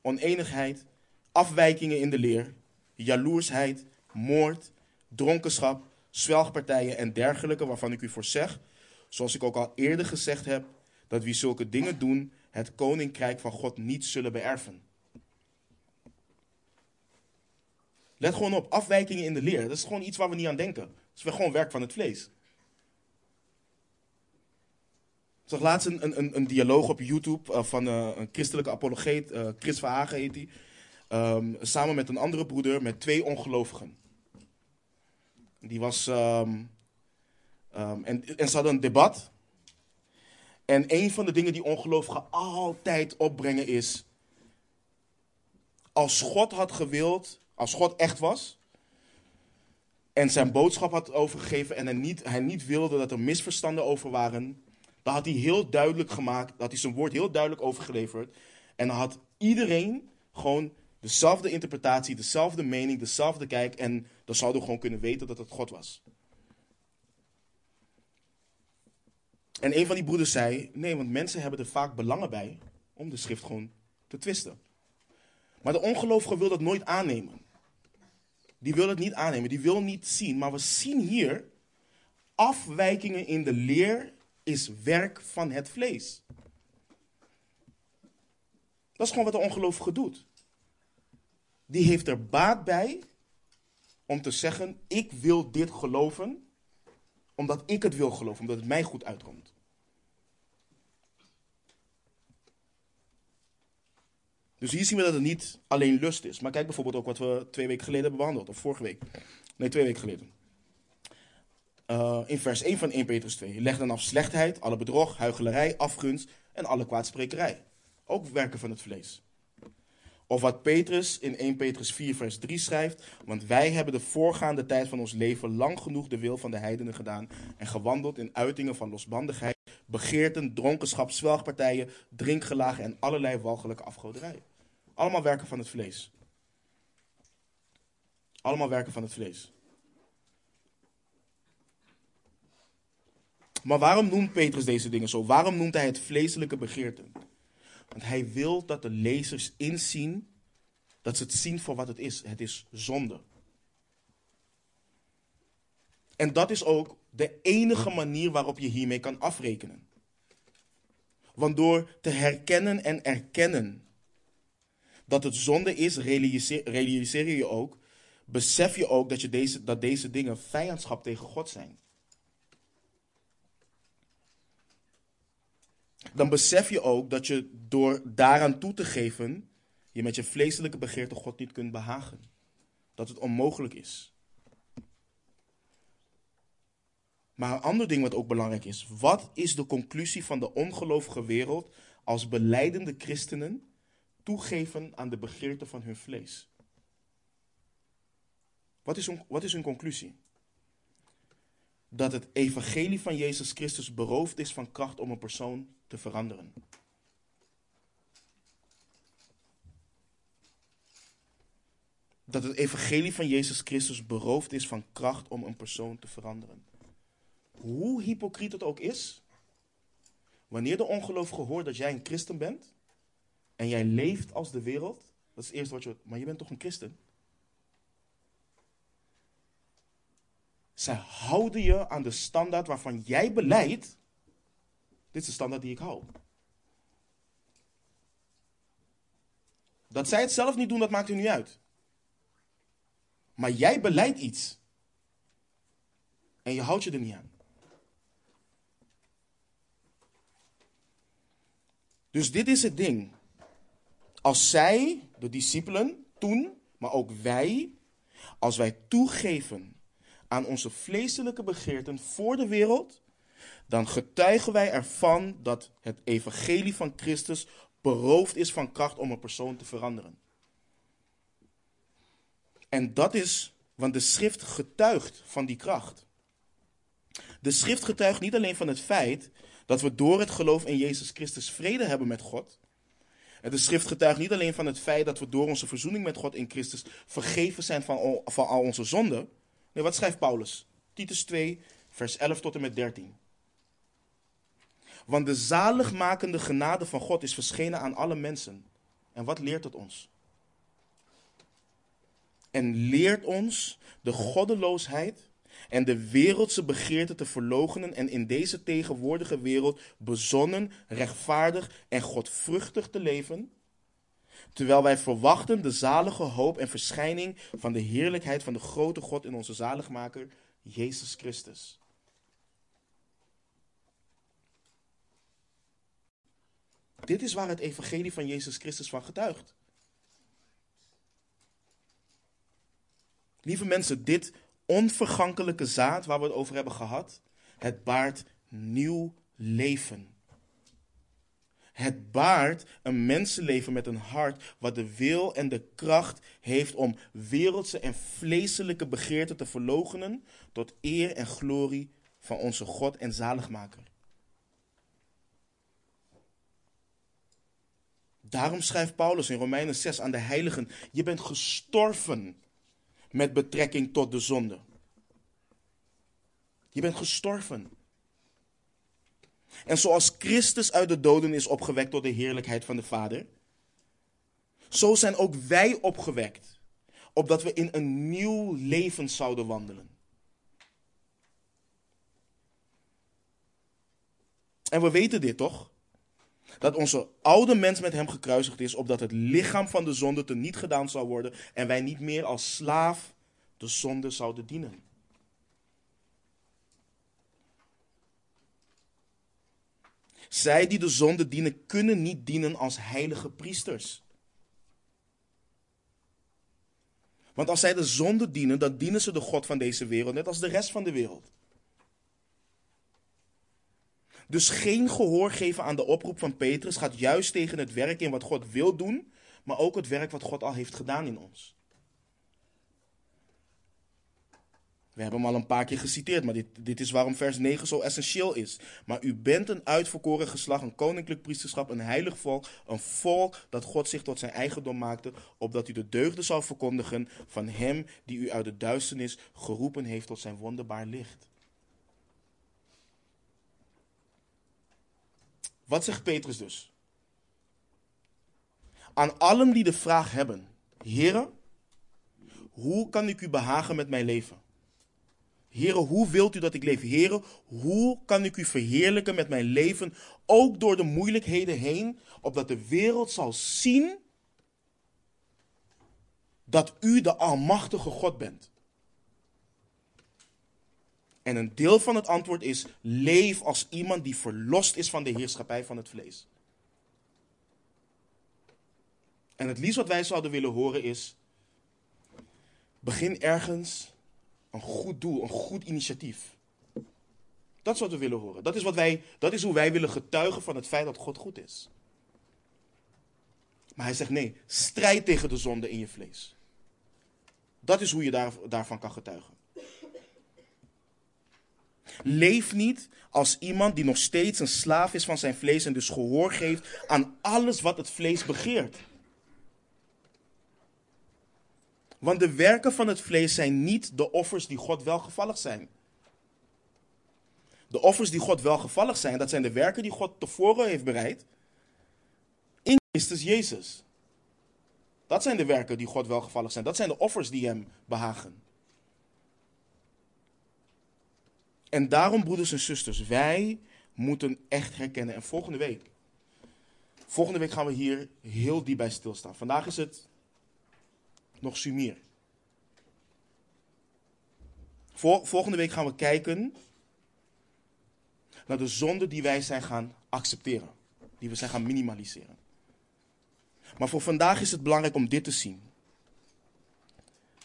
[SPEAKER 1] oneenigheid, afwijkingen in de leer, jaloersheid, moord, dronkenschap, zwelgpartijen en dergelijke, waarvan ik u voor zeg, zoals ik ook al eerder gezegd heb, dat wie zulke dingen doen, het koninkrijk van God niet zullen beërven. Let gewoon op, afwijkingen in de leer. Dat is gewoon iets waar we niet aan denken. Dat is gewoon werk van het vlees. Ik zag laatst een, een, een dialoog op YouTube uh, van uh, een christelijke apologeet, uh, Chris Verhagen heet hij. Um, samen met een andere broeder met twee ongelovigen. Die was. Um, um, en, en ze hadden een debat. En een van de dingen die ongelovigen altijd opbrengen is. Als God had gewild, als God echt was. En zijn boodschap had overgegeven en hij niet, hij niet wilde dat er misverstanden over waren. Dan had hij heel duidelijk gemaakt, dat hij zijn woord heel duidelijk overgeleverd. En dan had iedereen gewoon dezelfde interpretatie, dezelfde mening, dezelfde kijk. En dan zouden we gewoon kunnen weten dat het God was. En een van die broeders zei: Nee, want mensen hebben er vaak belangen bij om de schrift gewoon te twisten. Maar de ongelovige wil dat nooit aannemen. Die wil het niet aannemen, die wil niet zien. Maar we zien hier afwijkingen in de leer is werk van het vlees. Dat is gewoon wat de ongelovige doet. Die heeft er baat bij om te zeggen: Ik wil dit geloven, omdat ik het wil geloven, omdat het mij goed uitkomt. Dus hier zien we dat het niet alleen lust is. Maar kijk bijvoorbeeld ook wat we twee weken geleden hebben behandeld. Of vorige week. Nee, twee weken geleden. Uh, in vers 1 van 1 Petrus 2. Leg dan af slechtheid, alle bedrog, huichelarij, afgunst en alle kwaadsprekerij. Ook werken van het vlees. Of wat Petrus in 1 Petrus 4 vers 3 schrijft. Want wij hebben de voorgaande tijd van ons leven lang genoeg de wil van de heidenen gedaan. En gewandeld in uitingen van losbandigheid, begeerten, dronkenschap, zwelgpartijen, drinkgelagen en allerlei walgelijke afgoderij. Allemaal werken van het vlees. Allemaal werken van het vlees. Maar waarom noemt Petrus deze dingen zo? Waarom noemt hij het vleeselijke begeerten? Want hij wil dat de lezers inzien, dat ze het zien voor wat het is. Het is zonde. En dat is ook de enige manier waarop je hiermee kan afrekenen. Want door te herkennen en erkennen dat het zonde is, realiseer, je je ook, besef je ook dat, je deze, dat deze dingen vijandschap tegen God zijn. Dan besef je ook dat je door daaraan toe te geven, je met je vleeselijke begeerte God niet kunt behagen. Dat het onmogelijk is. Maar een ander ding wat ook belangrijk is. Wat is de conclusie van de ongelovige wereld als beleidende christenen toegeven aan de begeerte van hun vlees? Wat is, hun, wat is hun conclusie? Dat het evangelie van Jezus Christus beroofd is van kracht om een persoon te veranderen. Dat het evangelie van Jezus Christus beroofd is van kracht om een persoon te veranderen hoe hypocriet het ook is, wanneer de ongelovige hoort dat jij een christen bent en jij leeft als de wereld, dat is het eerste wat je maar je bent toch een christen? Zij houden je aan de standaard waarvan jij beleidt, dit is de standaard die ik hou. Dat zij het zelf niet doen, dat maakt u niet uit. Maar jij beleidt iets. En je houdt je er niet aan. Dus dit is het ding. Als zij, de discipelen, toen, maar ook wij, als wij toegeven aan onze vleeselijke begeerten voor de wereld, dan getuigen wij ervan dat het evangelie van Christus beroofd is van kracht om een persoon te veranderen. En dat is, want de schrift getuigt van die kracht. De schrift getuigt niet alleen van het feit dat we door het geloof in Jezus Christus vrede hebben met God. En de schrift getuigt niet alleen van het feit dat we door onze verzoening met God in Christus vergeven zijn van van al onze zonden. Nee, wat schrijft Paulus? Titus 2, vers 11 tot en met 13. Want de zaligmakende genade van God is verschenen aan alle mensen. En wat leert het ons? En leert ons de goddeloosheid en de wereldse begeerte te verloochenen en in deze tegenwoordige wereld bezonnen, rechtvaardig en godvruchtig te leven, terwijl wij verwachten de zalige hoop en verschijning van de heerlijkheid van de grote God in onze zaligmaker, Jezus Christus. Dit is waar het evangelie van Jezus Christus van getuigt. Lieve mensen, dit onvergankelijke zaad waar we het over hebben gehad, het baart nieuw leven. Het baart een mensenleven met een hart wat de wil en de kracht heeft om wereldse en vleeselijke begeerten te verloochenen tot eer en glorie van onze God en zaligmaker. Daarom schrijft Paulus in Romeinen 6 aan de heiligen: Je bent gestorven met betrekking tot de zonde. Je bent gestorven. En zoals Christus uit de doden is opgewekt door de heerlijkheid van de Vader, zo zijn ook wij opgewekt, opdat we in een nieuw leven zouden wandelen. En we weten dit toch? Dat onze oude mens met hem gekruisigd is, opdat het lichaam van de zonde te niet gedaan zou worden en wij niet meer als slaaf de zonde zouden dienen. Zij die de zonde dienen, kunnen niet dienen als heilige priesters. Want als zij de zonde dienen, dan dienen ze de God van deze wereld, net als de rest van de wereld. Dus geen gehoor geven aan de oproep van Petrus gaat juist tegen het werk in wat God wil doen, maar ook het werk wat God al heeft gedaan in ons. We hebben hem al een paar keer geciteerd, maar dit, dit is waarom vers 9 zo essentieel is. Maar u bent een uitverkoren geslacht, een koninklijk priesterschap, een heilig volk, een volk dat God zich tot zijn eigendom maakte, opdat u de deugden zal verkondigen van hem die u uit de duisternis geroepen heeft tot zijn wonderbaar licht. Wat zegt Petrus dus? Aan allen die de vraag hebben: Heren, hoe kan ik u behagen met mijn leven? Heren, hoe wilt u dat ik leef? Heren, hoe kan ik u verheerlijken met mijn leven, ook door de moeilijkheden heen, opdat de wereld zal zien dat u de Almachtige God bent? En een deel van het antwoord is: leef als iemand die verlost is van de heerschappij van het vlees. En het liefst wat wij zouden willen horen is: begin ergens een goed doel, een goed initiatief. Dat is wat we willen horen. Dat is, wat wij, dat is hoe wij willen getuigen van het feit dat God goed is. Maar hij zegt nee, strijd tegen de zonde in je vlees. Dat is hoe je daar, daarvan kan getuigen. Leef niet als iemand die nog steeds een slaaf is van zijn vlees en dus gehoor geeft aan alles wat het vlees begeert. Want de werken van het vlees zijn niet de offers die God welgevallig zijn. De offers die God welgevallig zijn, dat zijn de werken die God tevoren heeft bereid in Christus Jezus. Dat zijn de werken die God welgevallig zijn. Dat zijn de offers die hem behagen. En daarom, broeders en zusters, wij moeten echt herkennen. En volgende week, volgende week gaan we hier heel diep bij stilstaan. Vandaag is het nog sumier. volgende week gaan we kijken naar de zonde die wij zijn gaan accepteren. Die we zijn gaan minimaliseren. Maar voor vandaag is het belangrijk om dit te zien.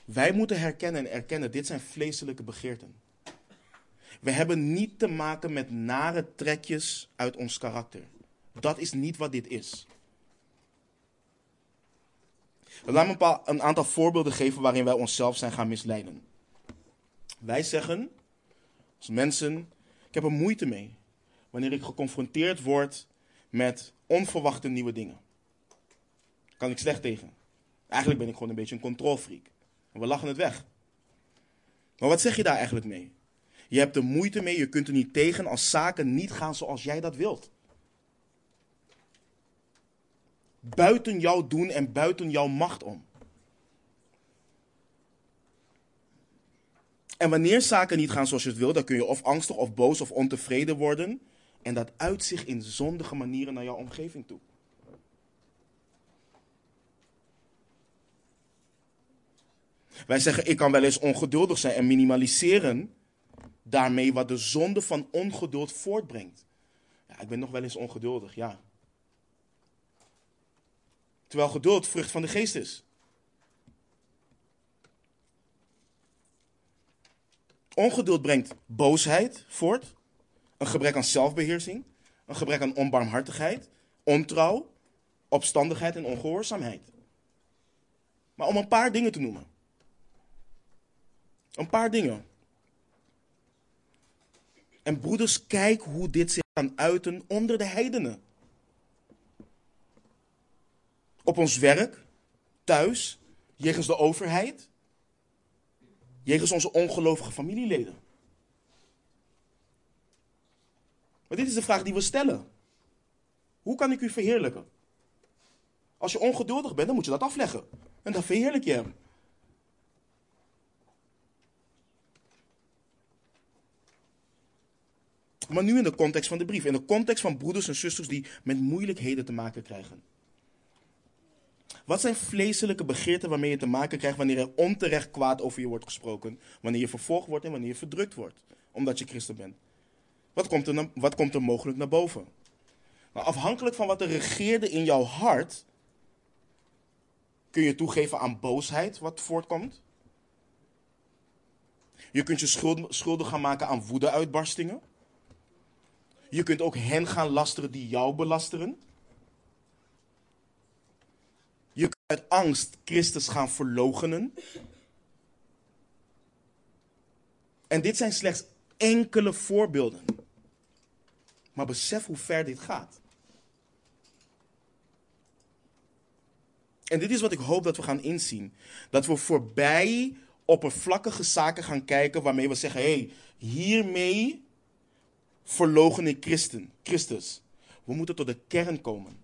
[SPEAKER 1] Wij moeten herkennen en erkennen, dit zijn vleeselijke begeerten. We hebben niet te maken met nare trekjes uit ons karakter. Dat is niet wat dit is. Laat me een aantal voorbeelden geven waarin wij onszelf zijn gaan misleiden. Wij zeggen, als mensen, ik heb er moeite mee wanneer ik geconfronteerd word met onverwachte nieuwe dingen. Kan ik slecht tegen. Eigenlijk ben ik gewoon een beetje een controlfreak. En we lachen het weg. Maar wat zeg je daar eigenlijk mee? Je hebt er moeite mee, je kunt er niet tegen als zaken niet gaan zoals jij dat wilt. Buiten jouw doen en buiten jouw macht om. En wanneer zaken niet gaan zoals je het wil, dan kun je of angstig of boos of ontevreden worden. En dat uit zich in zondige manieren naar jouw omgeving toe. Wij zeggen, ik kan wel eens ongeduldig zijn en minimaliseren daarmee wat de zonde van ongeduld voortbrengt. Ja, ik ben nog wel eens ongeduldig, ja. Terwijl geduld vrucht van de geest is. Ongeduld brengt boosheid voort, een gebrek aan zelfbeheersing, een gebrek aan onbarmhartigheid, ontrouw, opstandigheid en ongehoorzaamheid. Maar om een paar dingen te noemen. Een paar dingen. En broeders, kijk hoe dit zich kan uiten onder de heidenen. Op ons werk, thuis, jegens de overheid, jegens onze ongelovige familieleden. Maar dit is de vraag die we stellen. Hoe kan ik u verheerlijken? Als je ongeduldig bent, dan moet je dat afleggen. En dan verheerlijk je hem. Maar nu in de context van de brief. In de context van broeders en zusters die met moeilijkheden te maken krijgen. Wat zijn vleeselijke begeerten waarmee je te maken krijgt wanneer er onterecht kwaad over je wordt gesproken? Wanneer je vervolgd wordt en wanneer je verdrukt wordt, omdat je christen bent? Wat komt er, wat komt er mogelijk naar boven? Nou, afhankelijk van wat er regeerde in jouw hart, kun je toegeven aan boosheid wat voortkomt. Je kunt je schuldig gaan maken aan woedeuitbarstingen. Je kunt ook hen gaan lasteren die jou belasteren. Je kunt uit angst Christus gaan verlogenen. En dit zijn slechts enkele voorbeelden. Maar besef hoe ver dit gaat. En dit is wat ik hoop dat we gaan inzien. Dat we voorbij oppervlakkige zaken gaan kijken waarmee we zeggen: hé, hey, hiermee verlogen in Christen, Christus. We moeten tot de kern komen.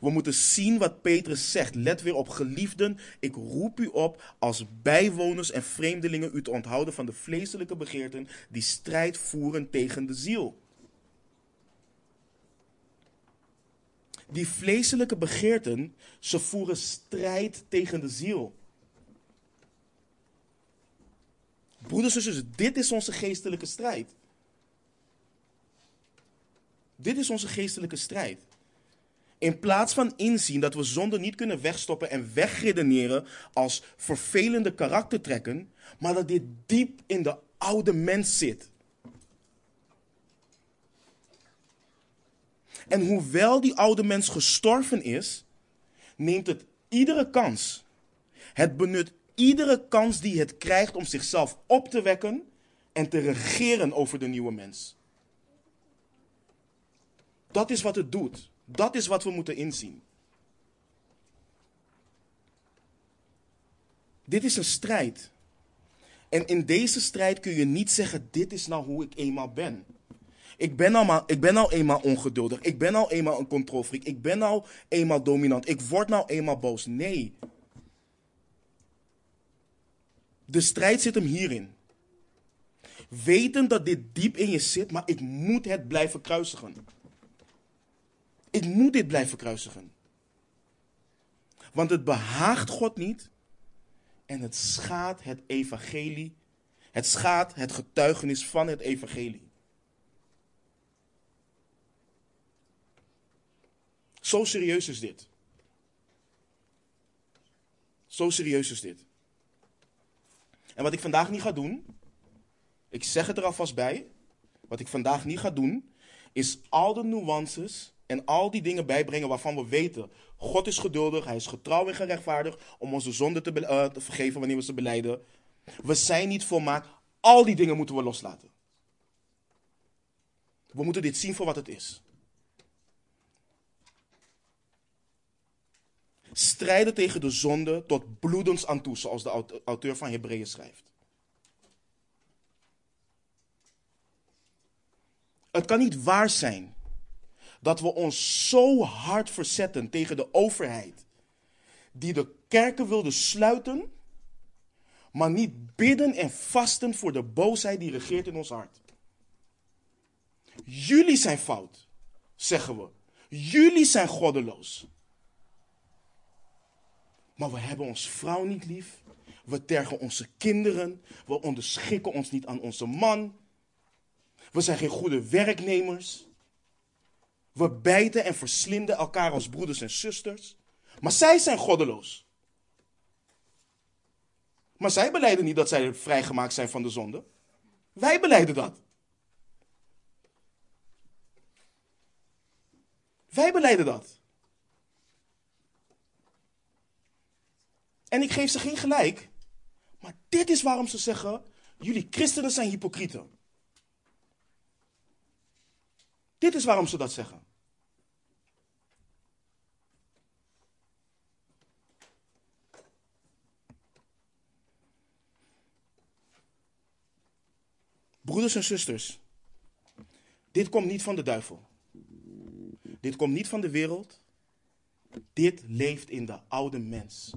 [SPEAKER 1] We moeten zien wat Petrus zegt. Let weer op, geliefden, ik roep u op als bijwoners en vreemdelingen u te onthouden van de vleeselijke begeerten die strijd voeren tegen de ziel. Die vleeselijke begeerten, ze voeren strijd tegen de ziel. Broeders en zussen, dit is onze geestelijke strijd. Dit is onze geestelijke strijd. In plaats van inzien dat we zonde niet kunnen wegstoppen en wegredeneren als vervelende karaktertrekken, maar dat dit diep in de oude mens zit. En hoewel die oude mens gestorven is, neemt het iedere kans. Het benut iedere kans die het krijgt om zichzelf op te wekken en te regeren over de nieuwe mens. Dat is wat het doet. Dat is wat we moeten inzien. Dit is een strijd. En in deze strijd kun je niet zeggen: Dit is nou hoe ik eenmaal ben. Ik ben, al maar, ik ben al eenmaal ongeduldig. Ik ben al eenmaal een controlfreak. Ik ben al eenmaal dominant. Ik word nou eenmaal boos. Nee. De strijd zit hem hierin. Weten dat dit diep in je zit, maar ik moet het blijven kruisigen. Ik moet dit blijven kruisigen. Want het behaagt God niet en het schaadt het evangelie. Het schaadt het getuigenis van het evangelie. Zo serieus is dit. Zo serieus is dit. En wat ik vandaag niet ga doen, ik zeg het er alvast bij, wat ik vandaag niet ga doen, is al de nuances en al die dingen bijbrengen waarvan we weten, God is geduldig, Hij is getrouw en gerechtvaardigd om onze zonden te, uh, te vergeven wanneer we ze beleiden. We zijn niet volmaakt. Al die dingen moeten we loslaten. We moeten dit zien voor wat het is. Strijden tegen de zonde tot bloedens aan toe, zoals de auteur van Hebreeën schrijft. Het kan niet waar zijn dat we ons zo hard verzetten tegen de overheid, die de kerken wilde sluiten, maar niet bidden en vasten voor de boosheid die regeert in ons hart. Jullie zijn fout, zeggen we. Jullie zijn goddeloos. Maar we hebben ons vrouw niet lief. We tergen onze kinderen. We onderschikken ons niet aan onze man. We zijn geen goede werknemers. We bijten en verslinden elkaar als broeders en zusters. Maar zij zijn goddeloos. Maar zij beleiden niet dat zij vrijgemaakt zijn van de zonde. Wij beleiden dat. Wij beleiden dat. En ik geef ze geen gelijk. Maar dit is waarom ze zeggen: jullie christenen zijn hypocrieten. Dit is waarom ze dat zeggen. Broeders en zusters, dit komt niet van de duivel. Dit komt niet van de wereld. Dit leeft in de oude mens.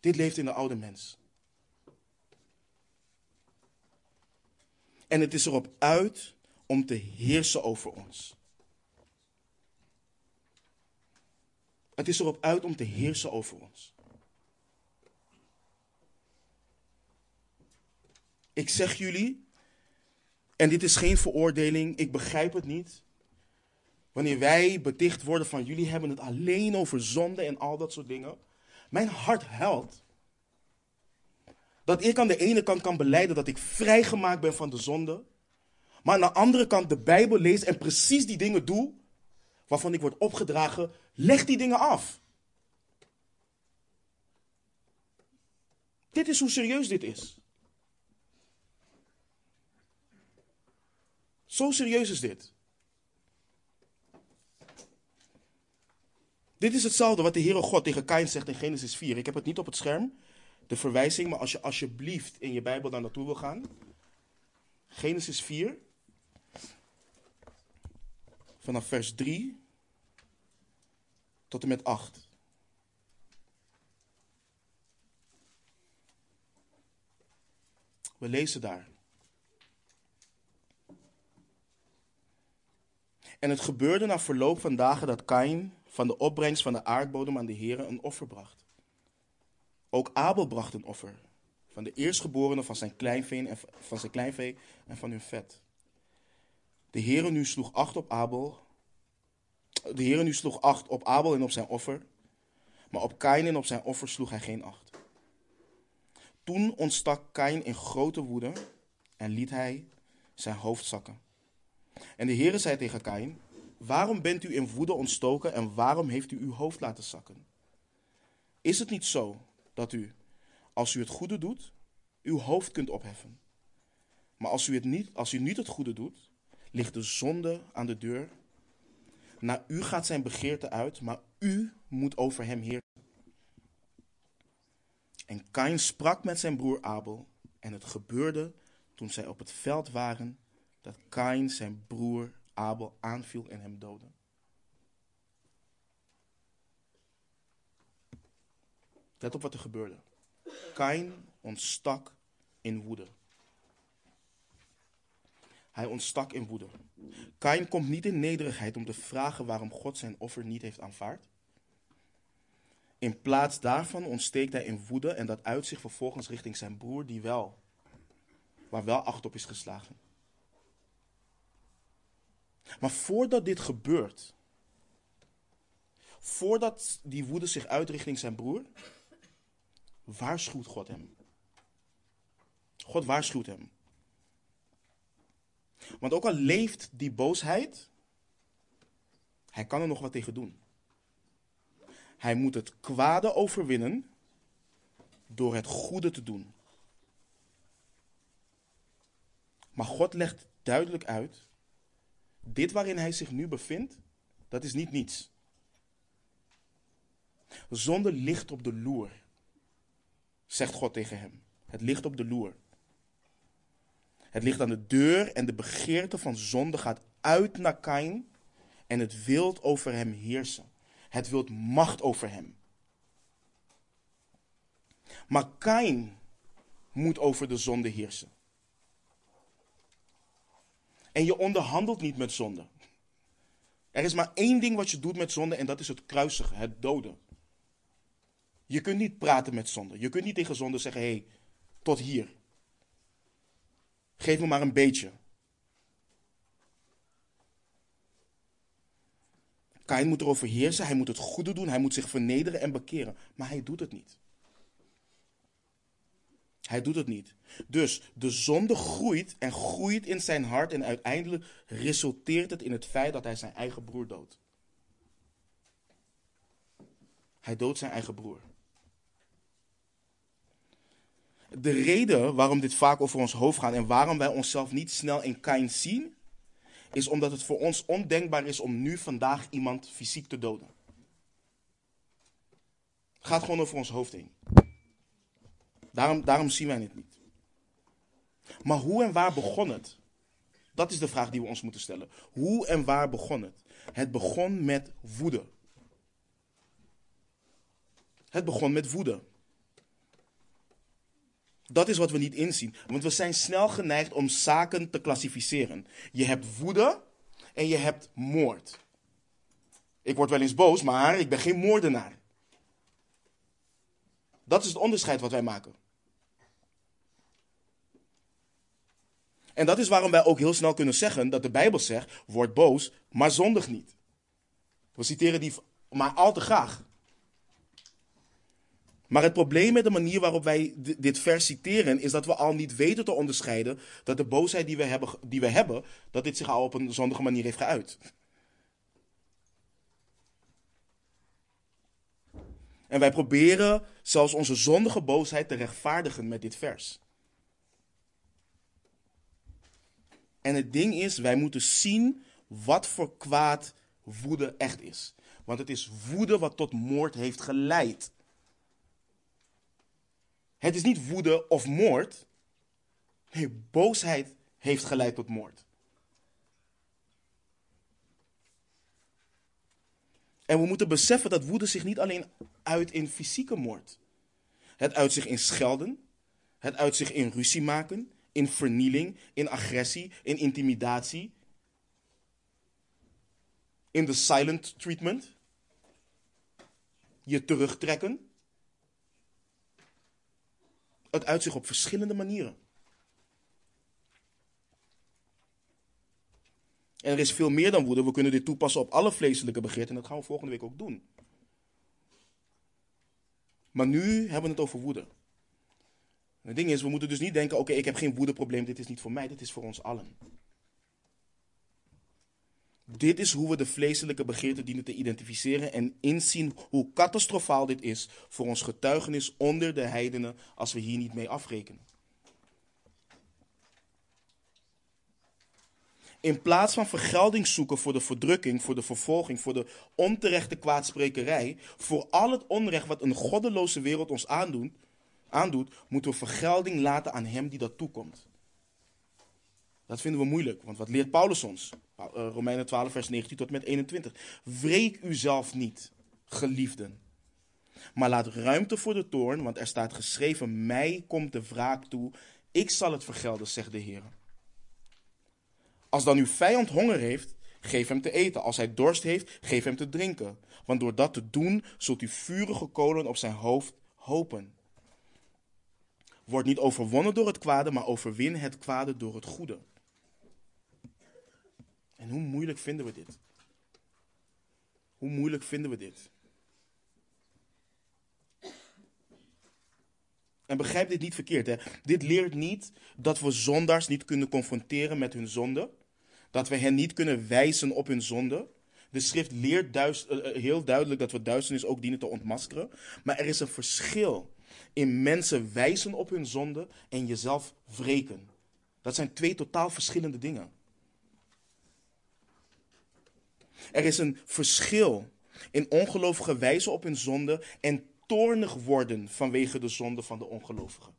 [SPEAKER 1] Dit leeft in de oude mens. En het is erop uit om te heersen over ons. Het is erop uit om te heersen over ons. Ik zeg jullie, en dit is geen veroordeling, ik begrijp het niet. Wanneer wij beticht worden van jullie hebben het alleen over zonde en al dat soort dingen. Mijn hart huilt. Dat ik aan de ene kant kan beleiden dat ik vrijgemaakt ben van de zonde. Maar aan de andere kant de Bijbel lees en precies die dingen doe waarvan ik word opgedragen. Leg die dingen af. Dit is hoe serieus dit is. Zo serieus is dit. Dit is hetzelfde wat de Heere God tegen Kain zegt in Genesis 4. Ik heb het niet op het scherm, de verwijzing, maar als je alsjeblieft in je Bijbel daar naartoe wil gaan. Genesis 4, vanaf vers 3 tot en met 8. We lezen daar. En het gebeurde na verloop van dagen dat Kain van de opbrengst van de aardbodem aan de Heer een offer bracht. Ook Abel bracht een offer van de eerstgeborene van zijn kleinvee en van zijn kleinvee en van hun vet. De Heere nu sloeg acht op Abel. De Heere nu sloeg acht op Abel en op zijn offer, maar op Kain en op zijn offer sloeg hij geen acht. Toen ontstak Kain in grote woede en liet hij zijn hoofd zakken. En de Heere zei tegen Kain, waarom bent u in woede ontstoken en waarom heeft u uw hoofd laten zakken? Is het niet zo dat u, als u het goede doet, uw hoofd kunt opheffen? Maar als u, het niet, als u niet het goede doet, ligt de zonde aan de deur. Naar u gaat zijn begeerte uit, maar u moet over hem heersen. En Kain sprak met zijn broer Abel, en het gebeurde toen zij op het veld waren dat Kain zijn broer Abel aanviel en hem doodde. Let op wat er gebeurde. Kain ontstak in woede. Hij ontstak in woede. Kain komt niet in nederigheid om te vragen waarom God zijn offer niet heeft aanvaard. In plaats daarvan ontsteekt hij in woede en dat uit zich vervolgens richting zijn broer, die wel, waar wel acht op is geslagen. Maar voordat dit gebeurt, voordat die woede zich uit richting zijn broer, waarschuwt God hem. God waarschuwt hem. Want ook al leeft die boosheid, hij kan er nog wat tegen doen. Hij moet het kwade overwinnen door het goede te doen. Maar God legt duidelijk uit, dit waarin hij zich nu bevindt, dat is niet niets. Zonde ligt op de loer, zegt God tegen hem. Het ligt op de loer. Het ligt aan de deur en de begeerte van zonde gaat uit naar Kain en het wilt over hem heersen. Het wilt macht over hem. Maar Kain moet over de zonde heersen. En je onderhandelt niet met zonde. Er is maar één ding wat je doet met zonde en dat is het kruisigen, het doden. Je kunt niet praten met zonde. Je kunt niet tegen zonde zeggen: hé, hey, tot hier. Geef me maar een beetje. Kain moet erover heersen, hij moet het goede doen, hij moet zich vernederen en bekeren. Maar hij doet het niet. Hij doet het niet. Dus de zonde groeit en groeit in zijn hart en uiteindelijk resulteert het in het feit dat hij zijn eigen broer doodt. Hij doodt zijn eigen broer. De reden waarom dit vaak over ons hoofd gaat en waarom wij onszelf niet snel in Kain zien, is omdat het voor ons ondenkbaar is om nu vandaag iemand fysiek te doden. Het gaat gewoon over ons hoofd heen. Daarom, daarom zien wij het niet. Maar hoe en waar begon het? Dat is de vraag die we ons moeten stellen. Hoe en waar begon het? Het begon met woede. Het begon met woede. Dat is wat we niet inzien. Want we zijn snel geneigd om zaken te klassificeren. Je hebt woede en je hebt moord. Ik word wel eens boos, maar ik ben geen moordenaar. Dat is het onderscheid wat wij maken. En dat is waarom wij ook heel snel kunnen zeggen dat de Bijbel zegt: word boos, maar zondig niet. We citeren die maar al te graag. Maar het probleem met de manier waarop wij dit vers citeren is dat we al niet weten te onderscheiden dat de boosheid die we hebben, die we hebben dat dit zich al op een zondige manier heeft geuit. En wij proberen zelfs onze zondige boosheid te rechtvaardigen met dit vers. En het ding is, wij moeten zien wat voor kwaad woede echt is. Want het is woede wat tot moord heeft geleid. Het is niet woede of moord. Nee, boosheid heeft geleid tot moord. En we moeten beseffen dat woede zich niet alleen uit in fysieke moord. Het uit zich in schelden. Het uit zich in ruzie maken. In vernieling. In agressie. In intimidatie. In de silent treatment. Je terugtrekken. Het uit zich op verschillende manieren. En er is veel meer dan woede. We kunnen dit toepassen op alle vleeselijke begeerten. En dat gaan we volgende week ook doen. Maar nu hebben we het over woede. Het ding is, we moeten dus niet denken: oké, ik heb geen woedeprobleem. Dit is niet voor mij, dit is voor ons allen. Dit is hoe we de vleeselijke begeerten dienen te identificeren en inzien hoe catastrofaal dit is voor ons getuigenis onder de heidenen als we hier niet mee afrekenen. In plaats van vergelding zoeken voor de verdrukking, voor de vervolging, voor de onterechte kwaadsprekerij, voor al het onrecht wat een goddeloze wereld ons aandoet, aandoet, moeten we vergelding laten aan hem die dat toekomt. Dat vinden we moeilijk, want wat leert Paulus ons? Eh, Romeinen 12, vers 19 tot met 21. Wreek uzelf niet, geliefden. Maar laat ruimte voor de toorn, want er staat geschreven: Mij komt de wraak toe, ik zal het vergelden, zegt de Heer. Als dan uw vijand honger heeft, geef hem te eten. Als hij dorst heeft, geef hem te drinken. Want door dat te doen, zult u vurige kolen op zijn hoofd hopen. Word niet overwonnen door het kwade, maar overwin het kwade door het goede. En hoe moeilijk vinden we dit? Hoe moeilijk vinden we dit? En begrijp dit niet verkeerd. Hè? Dit leert niet dat we zondaars niet kunnen confronteren met hun zonde. Dat we hen niet kunnen wijzen op hun zonde. De schrift leert duist, uh, heel duidelijk dat we duisternis ook dienen te ontmaskeren. Maar er is een verschil in mensen wijzen op hun zonde en jezelf wreken. Dat zijn twee totaal verschillende dingen. Er is een verschil in ongelovige wijzen op hun zonde en toornig worden vanwege de zonde van de ongelovigen.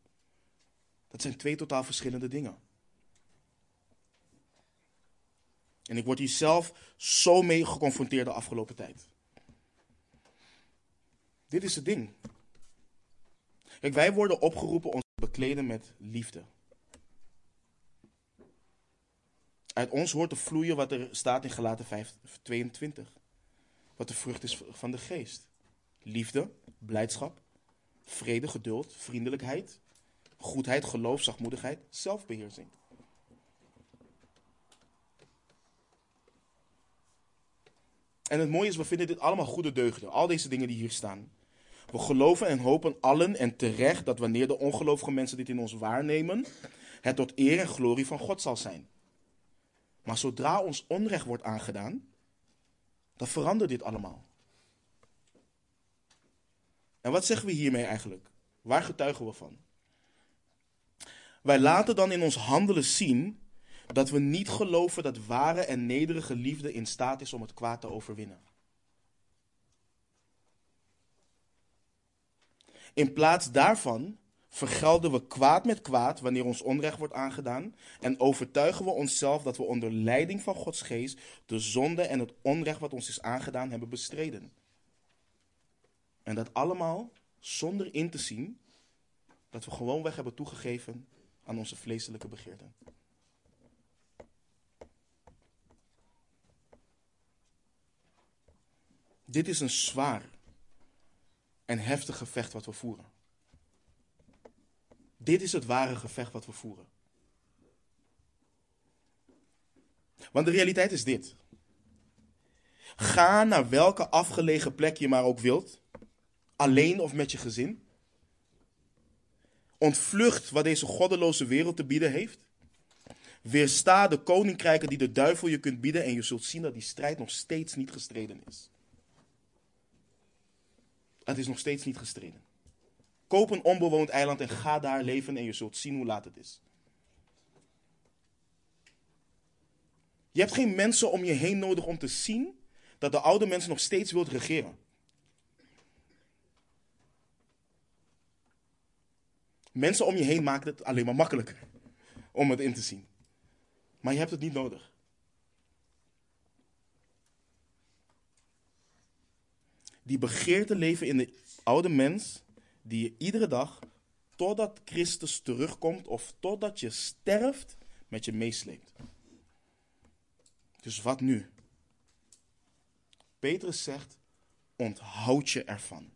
[SPEAKER 1] Dat zijn twee totaal verschillende dingen. En ik word hier zelf zo mee geconfronteerd de afgelopen tijd. Dit is het ding. Kijk, wij worden opgeroepen ons te bekleden met liefde. Uit ons hoort te vloeien wat er staat in Galaten 5, 22. Wat de vrucht is van de geest. Liefde, blijdschap, vrede, geduld, vriendelijkheid, goedheid, geloof, zachtmoedigheid, zelfbeheersing. En het mooie is, we vinden dit allemaal goede deugden. Al deze dingen die hier staan. We geloven en hopen allen en terecht dat wanneer de ongelovige mensen dit in ons waarnemen, het tot eer en glorie van God zal zijn. Maar zodra ons onrecht wordt aangedaan, dan verandert dit allemaal. En wat zeggen we hiermee eigenlijk? Waar getuigen we van? Wij laten dan in ons handelen zien dat we niet geloven dat ware en nederige liefde in staat is om het kwaad te overwinnen. In plaats daarvan vergelden we kwaad met kwaad wanneer ons onrecht wordt aangedaan en overtuigen we onszelf dat we onder leiding van Gods geest de zonde en het onrecht wat ons is aangedaan hebben bestreden. En dat allemaal zonder in te zien dat we gewoonweg hebben toegegeven aan onze vleeselijke begeerten. Dit is een zwaar en heftig gevecht wat we voeren. Dit is het ware gevecht wat we voeren. Want de realiteit is dit. Ga naar welke afgelegen plek je maar ook wilt, alleen of met je gezin. Ontvlucht wat deze goddeloze wereld te bieden heeft. Weersta de koninkrijken die de duivel je kunt bieden en je zult zien dat die strijd nog steeds niet gestreden is. Het is nog steeds niet gestreden. Koop een onbewoond eiland en ga daar leven en je zult zien hoe laat het is. Je hebt geen mensen om je heen nodig om te zien dat de oude mens nog steeds wilt regeren. Mensen om je heen maken het alleen maar makkelijker om het in te zien. Maar je hebt het niet nodig. Die begeerte leven in de oude mens, die je iedere dag, totdat Christus terugkomt of totdat je sterft, met je meesleept. Dus wat nu? Petrus zegt, onthoud je ervan.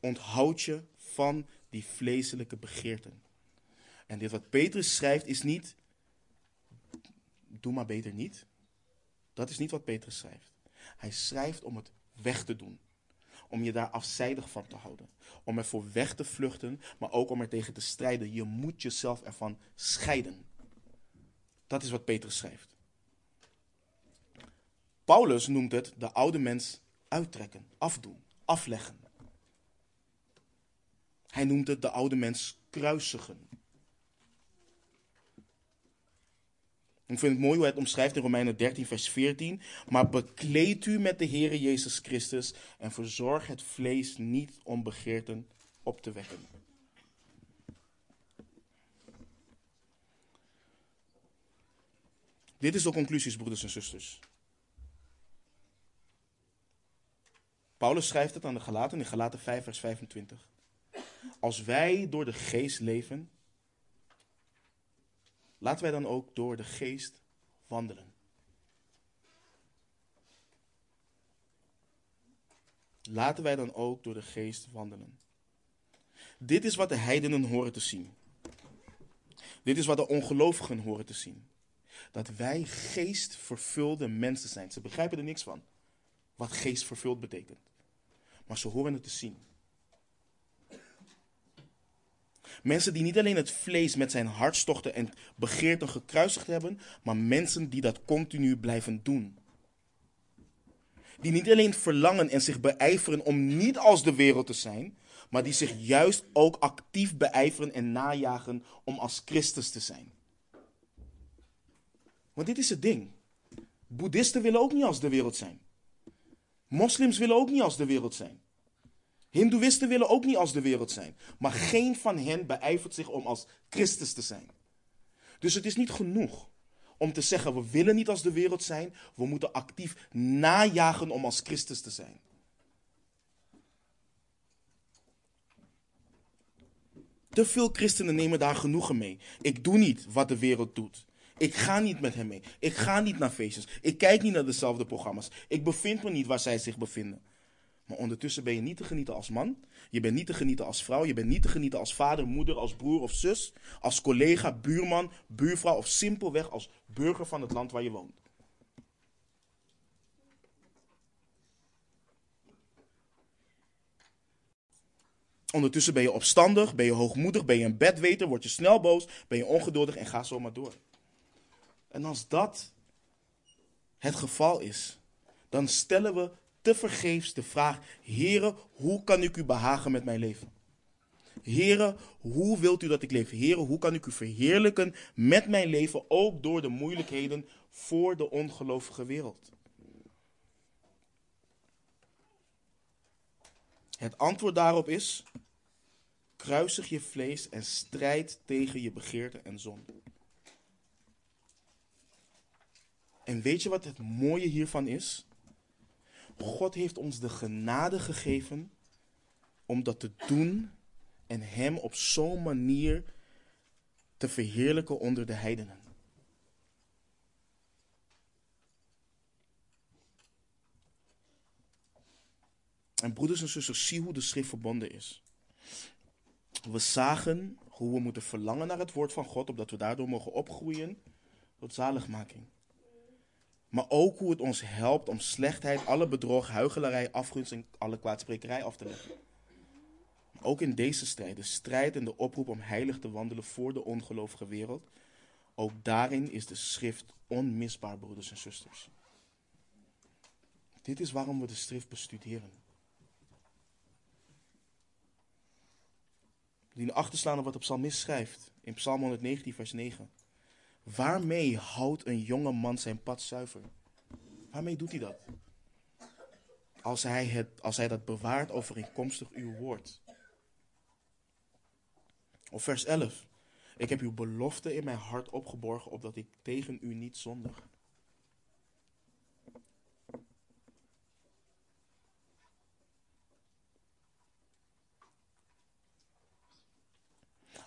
[SPEAKER 1] Onthoud je van die vleeselijke begeerten. En dit wat Petrus schrijft is niet, doe maar beter niet. Dat is niet wat Petrus schrijft. Hij schrijft om het weg te doen. Om je daar afzijdig van te houden. Om ervoor weg te vluchten, maar ook om er tegen te strijden. Je moet jezelf ervan scheiden. Dat is wat Petrus schrijft. Paulus noemt het de oude mens uittrekken, afdoen, afleggen. Hij noemt het de oude mens kruisigen. Ik vind het mooi hoe hij het omschrijft in Romeinen 13, vers 14. Maar bekleed u met de Heere Jezus Christus en verzorg het vlees niet om begeerten op te wekken. Dit is de conclusies, broeders en zusters. Paulus schrijft het aan de Galaten in Galaten 5, vers 25. Als wij door de geest leven, laten wij dan ook door de geest wandelen. Laten wij dan ook door de geest wandelen. Dit is wat de heidenen horen te zien. Dit is wat de ongelovigen horen te zien. Dat wij geestvervulde mensen zijn. Ze begrijpen er niks van. wat geest vervuld betekent. Maar ze horen het te zien. Mensen die niet alleen het vlees met zijn hartstochten en begeerten gekruisigd hebben, maar mensen die dat continu blijven doen. Die niet alleen verlangen en zich beijveren om niet als de wereld te zijn, maar die zich juist ook actief beijveren en najagen om als Christus te zijn. Want dit is het ding. Boeddhisten willen ook niet als de wereld zijn. Moslims willen ook niet als de wereld zijn. Hindoeïsten willen ook niet als de wereld zijn. Maar geen van hen beijvert zich om als Christus te zijn. Dus het is niet genoeg om te zeggen: we willen niet als de wereld zijn. We moeten actief najagen om als Christus te zijn. Te veel christenen nemen daar genoegen mee. Ik doe niet wat de wereld doet. Ik ga niet met hem mee. Ik ga niet naar feestjes. Ik kijk niet naar dezelfde programma's. Ik bevind me niet waar zij zich bevinden. Maar ondertussen ben je niet te genieten als man. Je bent niet te genieten als vrouw. Je bent niet te genieten als vader, moeder, als broer of zus. Als collega, buurman, buurvrouw of simpelweg als burger van het land waar je woont. Ondertussen ben je opstandig, ben je hoogmoedig, ben je een bedweter, word je snel boos, ben je ongeduldig en ga zo maar door. En als dat het geval is, dan stellen we tevergeefs de vraag: Heere, hoe kan ik u behagen met mijn leven? Heere, hoe wilt u dat ik leef? Heere, hoe kan ik u verheerlijken met mijn leven, ook door de moeilijkheden voor de ongelovige wereld? Het antwoord daarop is: kruisig je vlees en strijd tegen je begeerte en zonde. En weet je wat het mooie hiervan is? God heeft ons de genade gegeven om dat te doen en Hem op zo'n manier te verheerlijken onder de heidenen. En broeders en zusters, zie hoe de schrift verbonden is. We zagen hoe we moeten verlangen naar het woord van God, opdat we daardoor mogen opgroeien tot zaligmaking. Maar ook hoe het ons helpt om slechtheid, alle bedrog, huichelarij, afgunst en alle kwaadsprekerij af te leggen. Ook in deze strijd, de strijd en de oproep om heilig te wandelen voor de ongelovige wereld, ook daarin is de schrift onmisbaar, broeders en zusters. Dit is waarom we de schrift bestuderen. Die achterslaan op wat de psalmist schrijft in Psalm 119, vers 9. Waarmee houdt een jonge man zijn pad zuiver? Waarmee doet hij dat? Als hij, het, als hij dat bewaart overeenkomstig uw woord. Of vers 11. Ik heb uw belofte in mijn hart opgeborgen, opdat ik tegen u niet zondig.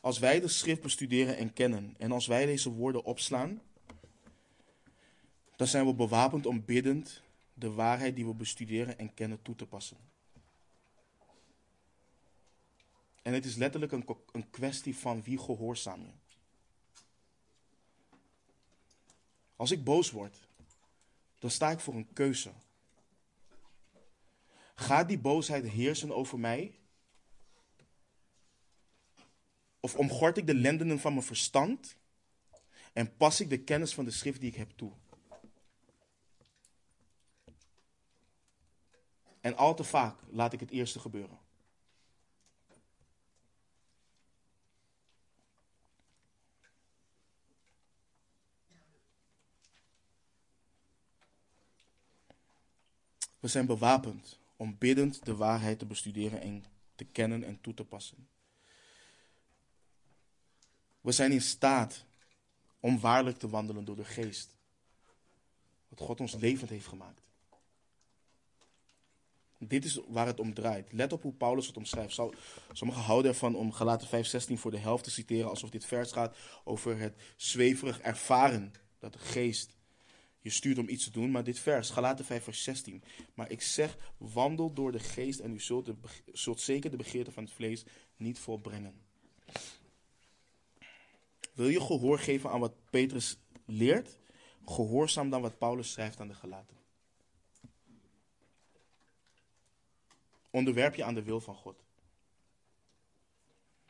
[SPEAKER 1] Als wij de schrift bestuderen en kennen en als wij deze woorden opslaan, dan zijn we bewapend om biddend de waarheid die we bestuderen en kennen toe te passen. En het is letterlijk een, een kwestie van wie gehoorzaam je. Als ik boos word, dan sta ik voor een keuze. Gaat die boosheid heersen over mij of omgord ik de lendenen van mijn verstand en pas ik de kennis van de schrift die ik heb toe? En al te vaak laat ik het eerste gebeuren. We zijn bewapend om biddend de waarheid te bestuderen en te kennen en toe te passen. We zijn in staat om waarlijk te wandelen door de geest. Wat God ons levend heeft gemaakt. Dit is waar het om draait. Let op hoe Paulus het omschrijft. Sommigen houden ervan om Galaten 5:16 voor de helft te citeren, alsof dit vers gaat over het zweverig ervaren dat de geest je stuurt om iets te doen. Maar dit vers, Galaten 5 vers 16. Maar ik zeg, wandel door de geest en u zult, de, zult zeker de begeerte van het vlees niet volbrengen. Wil je gehoor geven aan wat Petrus leert? Gehoorzaam dan wat Paulus schrijft aan de gelaten. Onderwerp je aan de wil van God.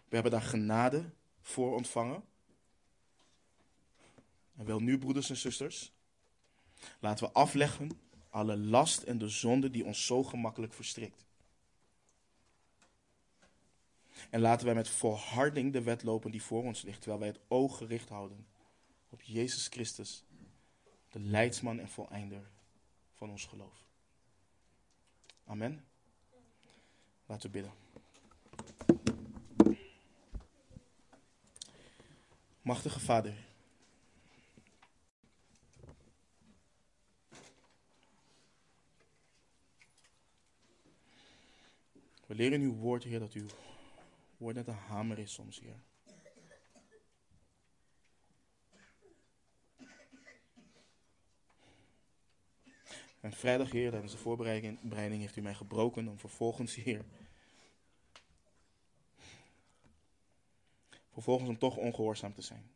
[SPEAKER 1] We hebben daar genade voor ontvangen. En wel nu, broeders en zusters, laten we afleggen alle last en de zonde die ons zo gemakkelijk verstrikt. En laten wij met volharding de wet lopen die voor ons ligt, terwijl wij het oog gericht houden op Jezus Christus, de leidsman en voleinder van ons geloof. Amen. Laten we bidden. Machtige Vader. We leren uw woord, Heer, dat uw woord net een hamer is soms, Heer. En vrijdag, Heer, tijdens de voorbereiding heeft u mij gebroken om vervolgens, Heer, vervolgens om toch ongehoorzaam te zijn.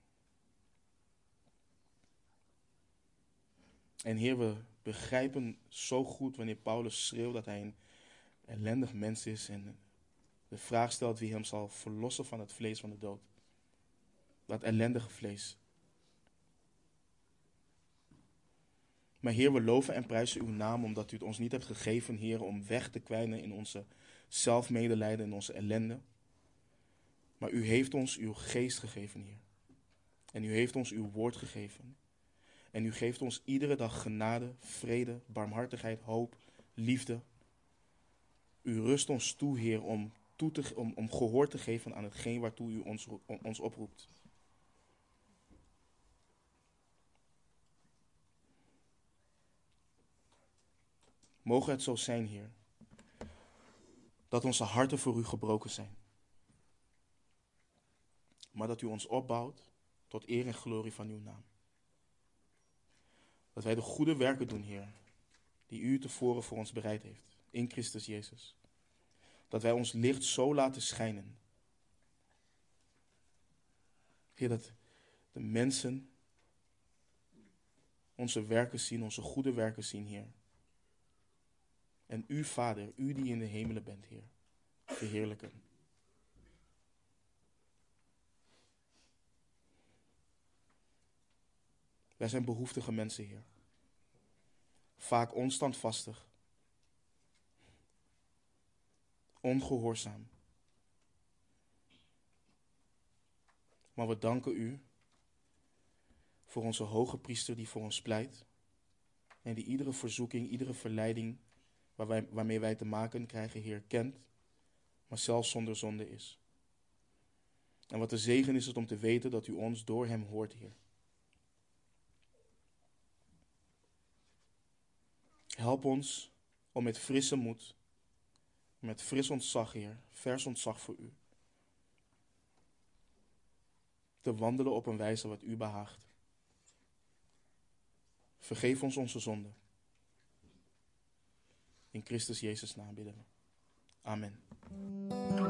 [SPEAKER 1] En Heer, we begrijpen zo goed wanneer Paulus schreeuwt dat hij een ellendig mens is en de vraag stelt wie hem zal verlossen van het vlees van de dood. Dat ellendige vlees. Maar Heer, we loven en prijzen uw naam omdat u het ons niet hebt gegeven, Heer, om weg te kwijnen in onze zelfmedelijden en onze ellende. Maar u heeft ons uw geest gegeven, Heer. En u heeft ons uw woord gegeven. En u geeft ons iedere dag genade, vrede, barmhartigheid, hoop, liefde. U rust ons toe, Heer, om, om, om gehoor te geven aan hetgeen waartoe u ons, ons oproept. Mogen het zo zijn, Heer, dat onze harten voor u gebroken zijn. Maar dat u ons opbouwt tot eer en glorie van uw naam. Dat wij de goede werken doen, Heer, die u tevoren voor ons bereid heeft, in Christus Jezus. Dat wij ons licht zo laten schijnen. Heer, dat de mensen onze werken zien, onze goede werken zien, Heer. En u, Vader, u die in de hemelen bent, Heer, verheerlijken. Wij zijn behoeftige mensen, Heer. Vaak onstandvastig. Ongehoorzaam. Maar we danken u voor onze hoge priester die voor ons pleit. En die iedere verzoeking, iedere verleiding waar wij, waarmee wij te maken krijgen, Heer, kent. Maar zelfs zonder zonde is. En wat een zegen is het om te weten dat u ons door hem hoort, Heer. Help ons om met frisse moed, met fris ontzag, Heer, vers ontzag voor U, te wandelen op een wijze wat U behaagt. Vergeef ons onze zonden. In Christus Jezus naam bidden we. Amen.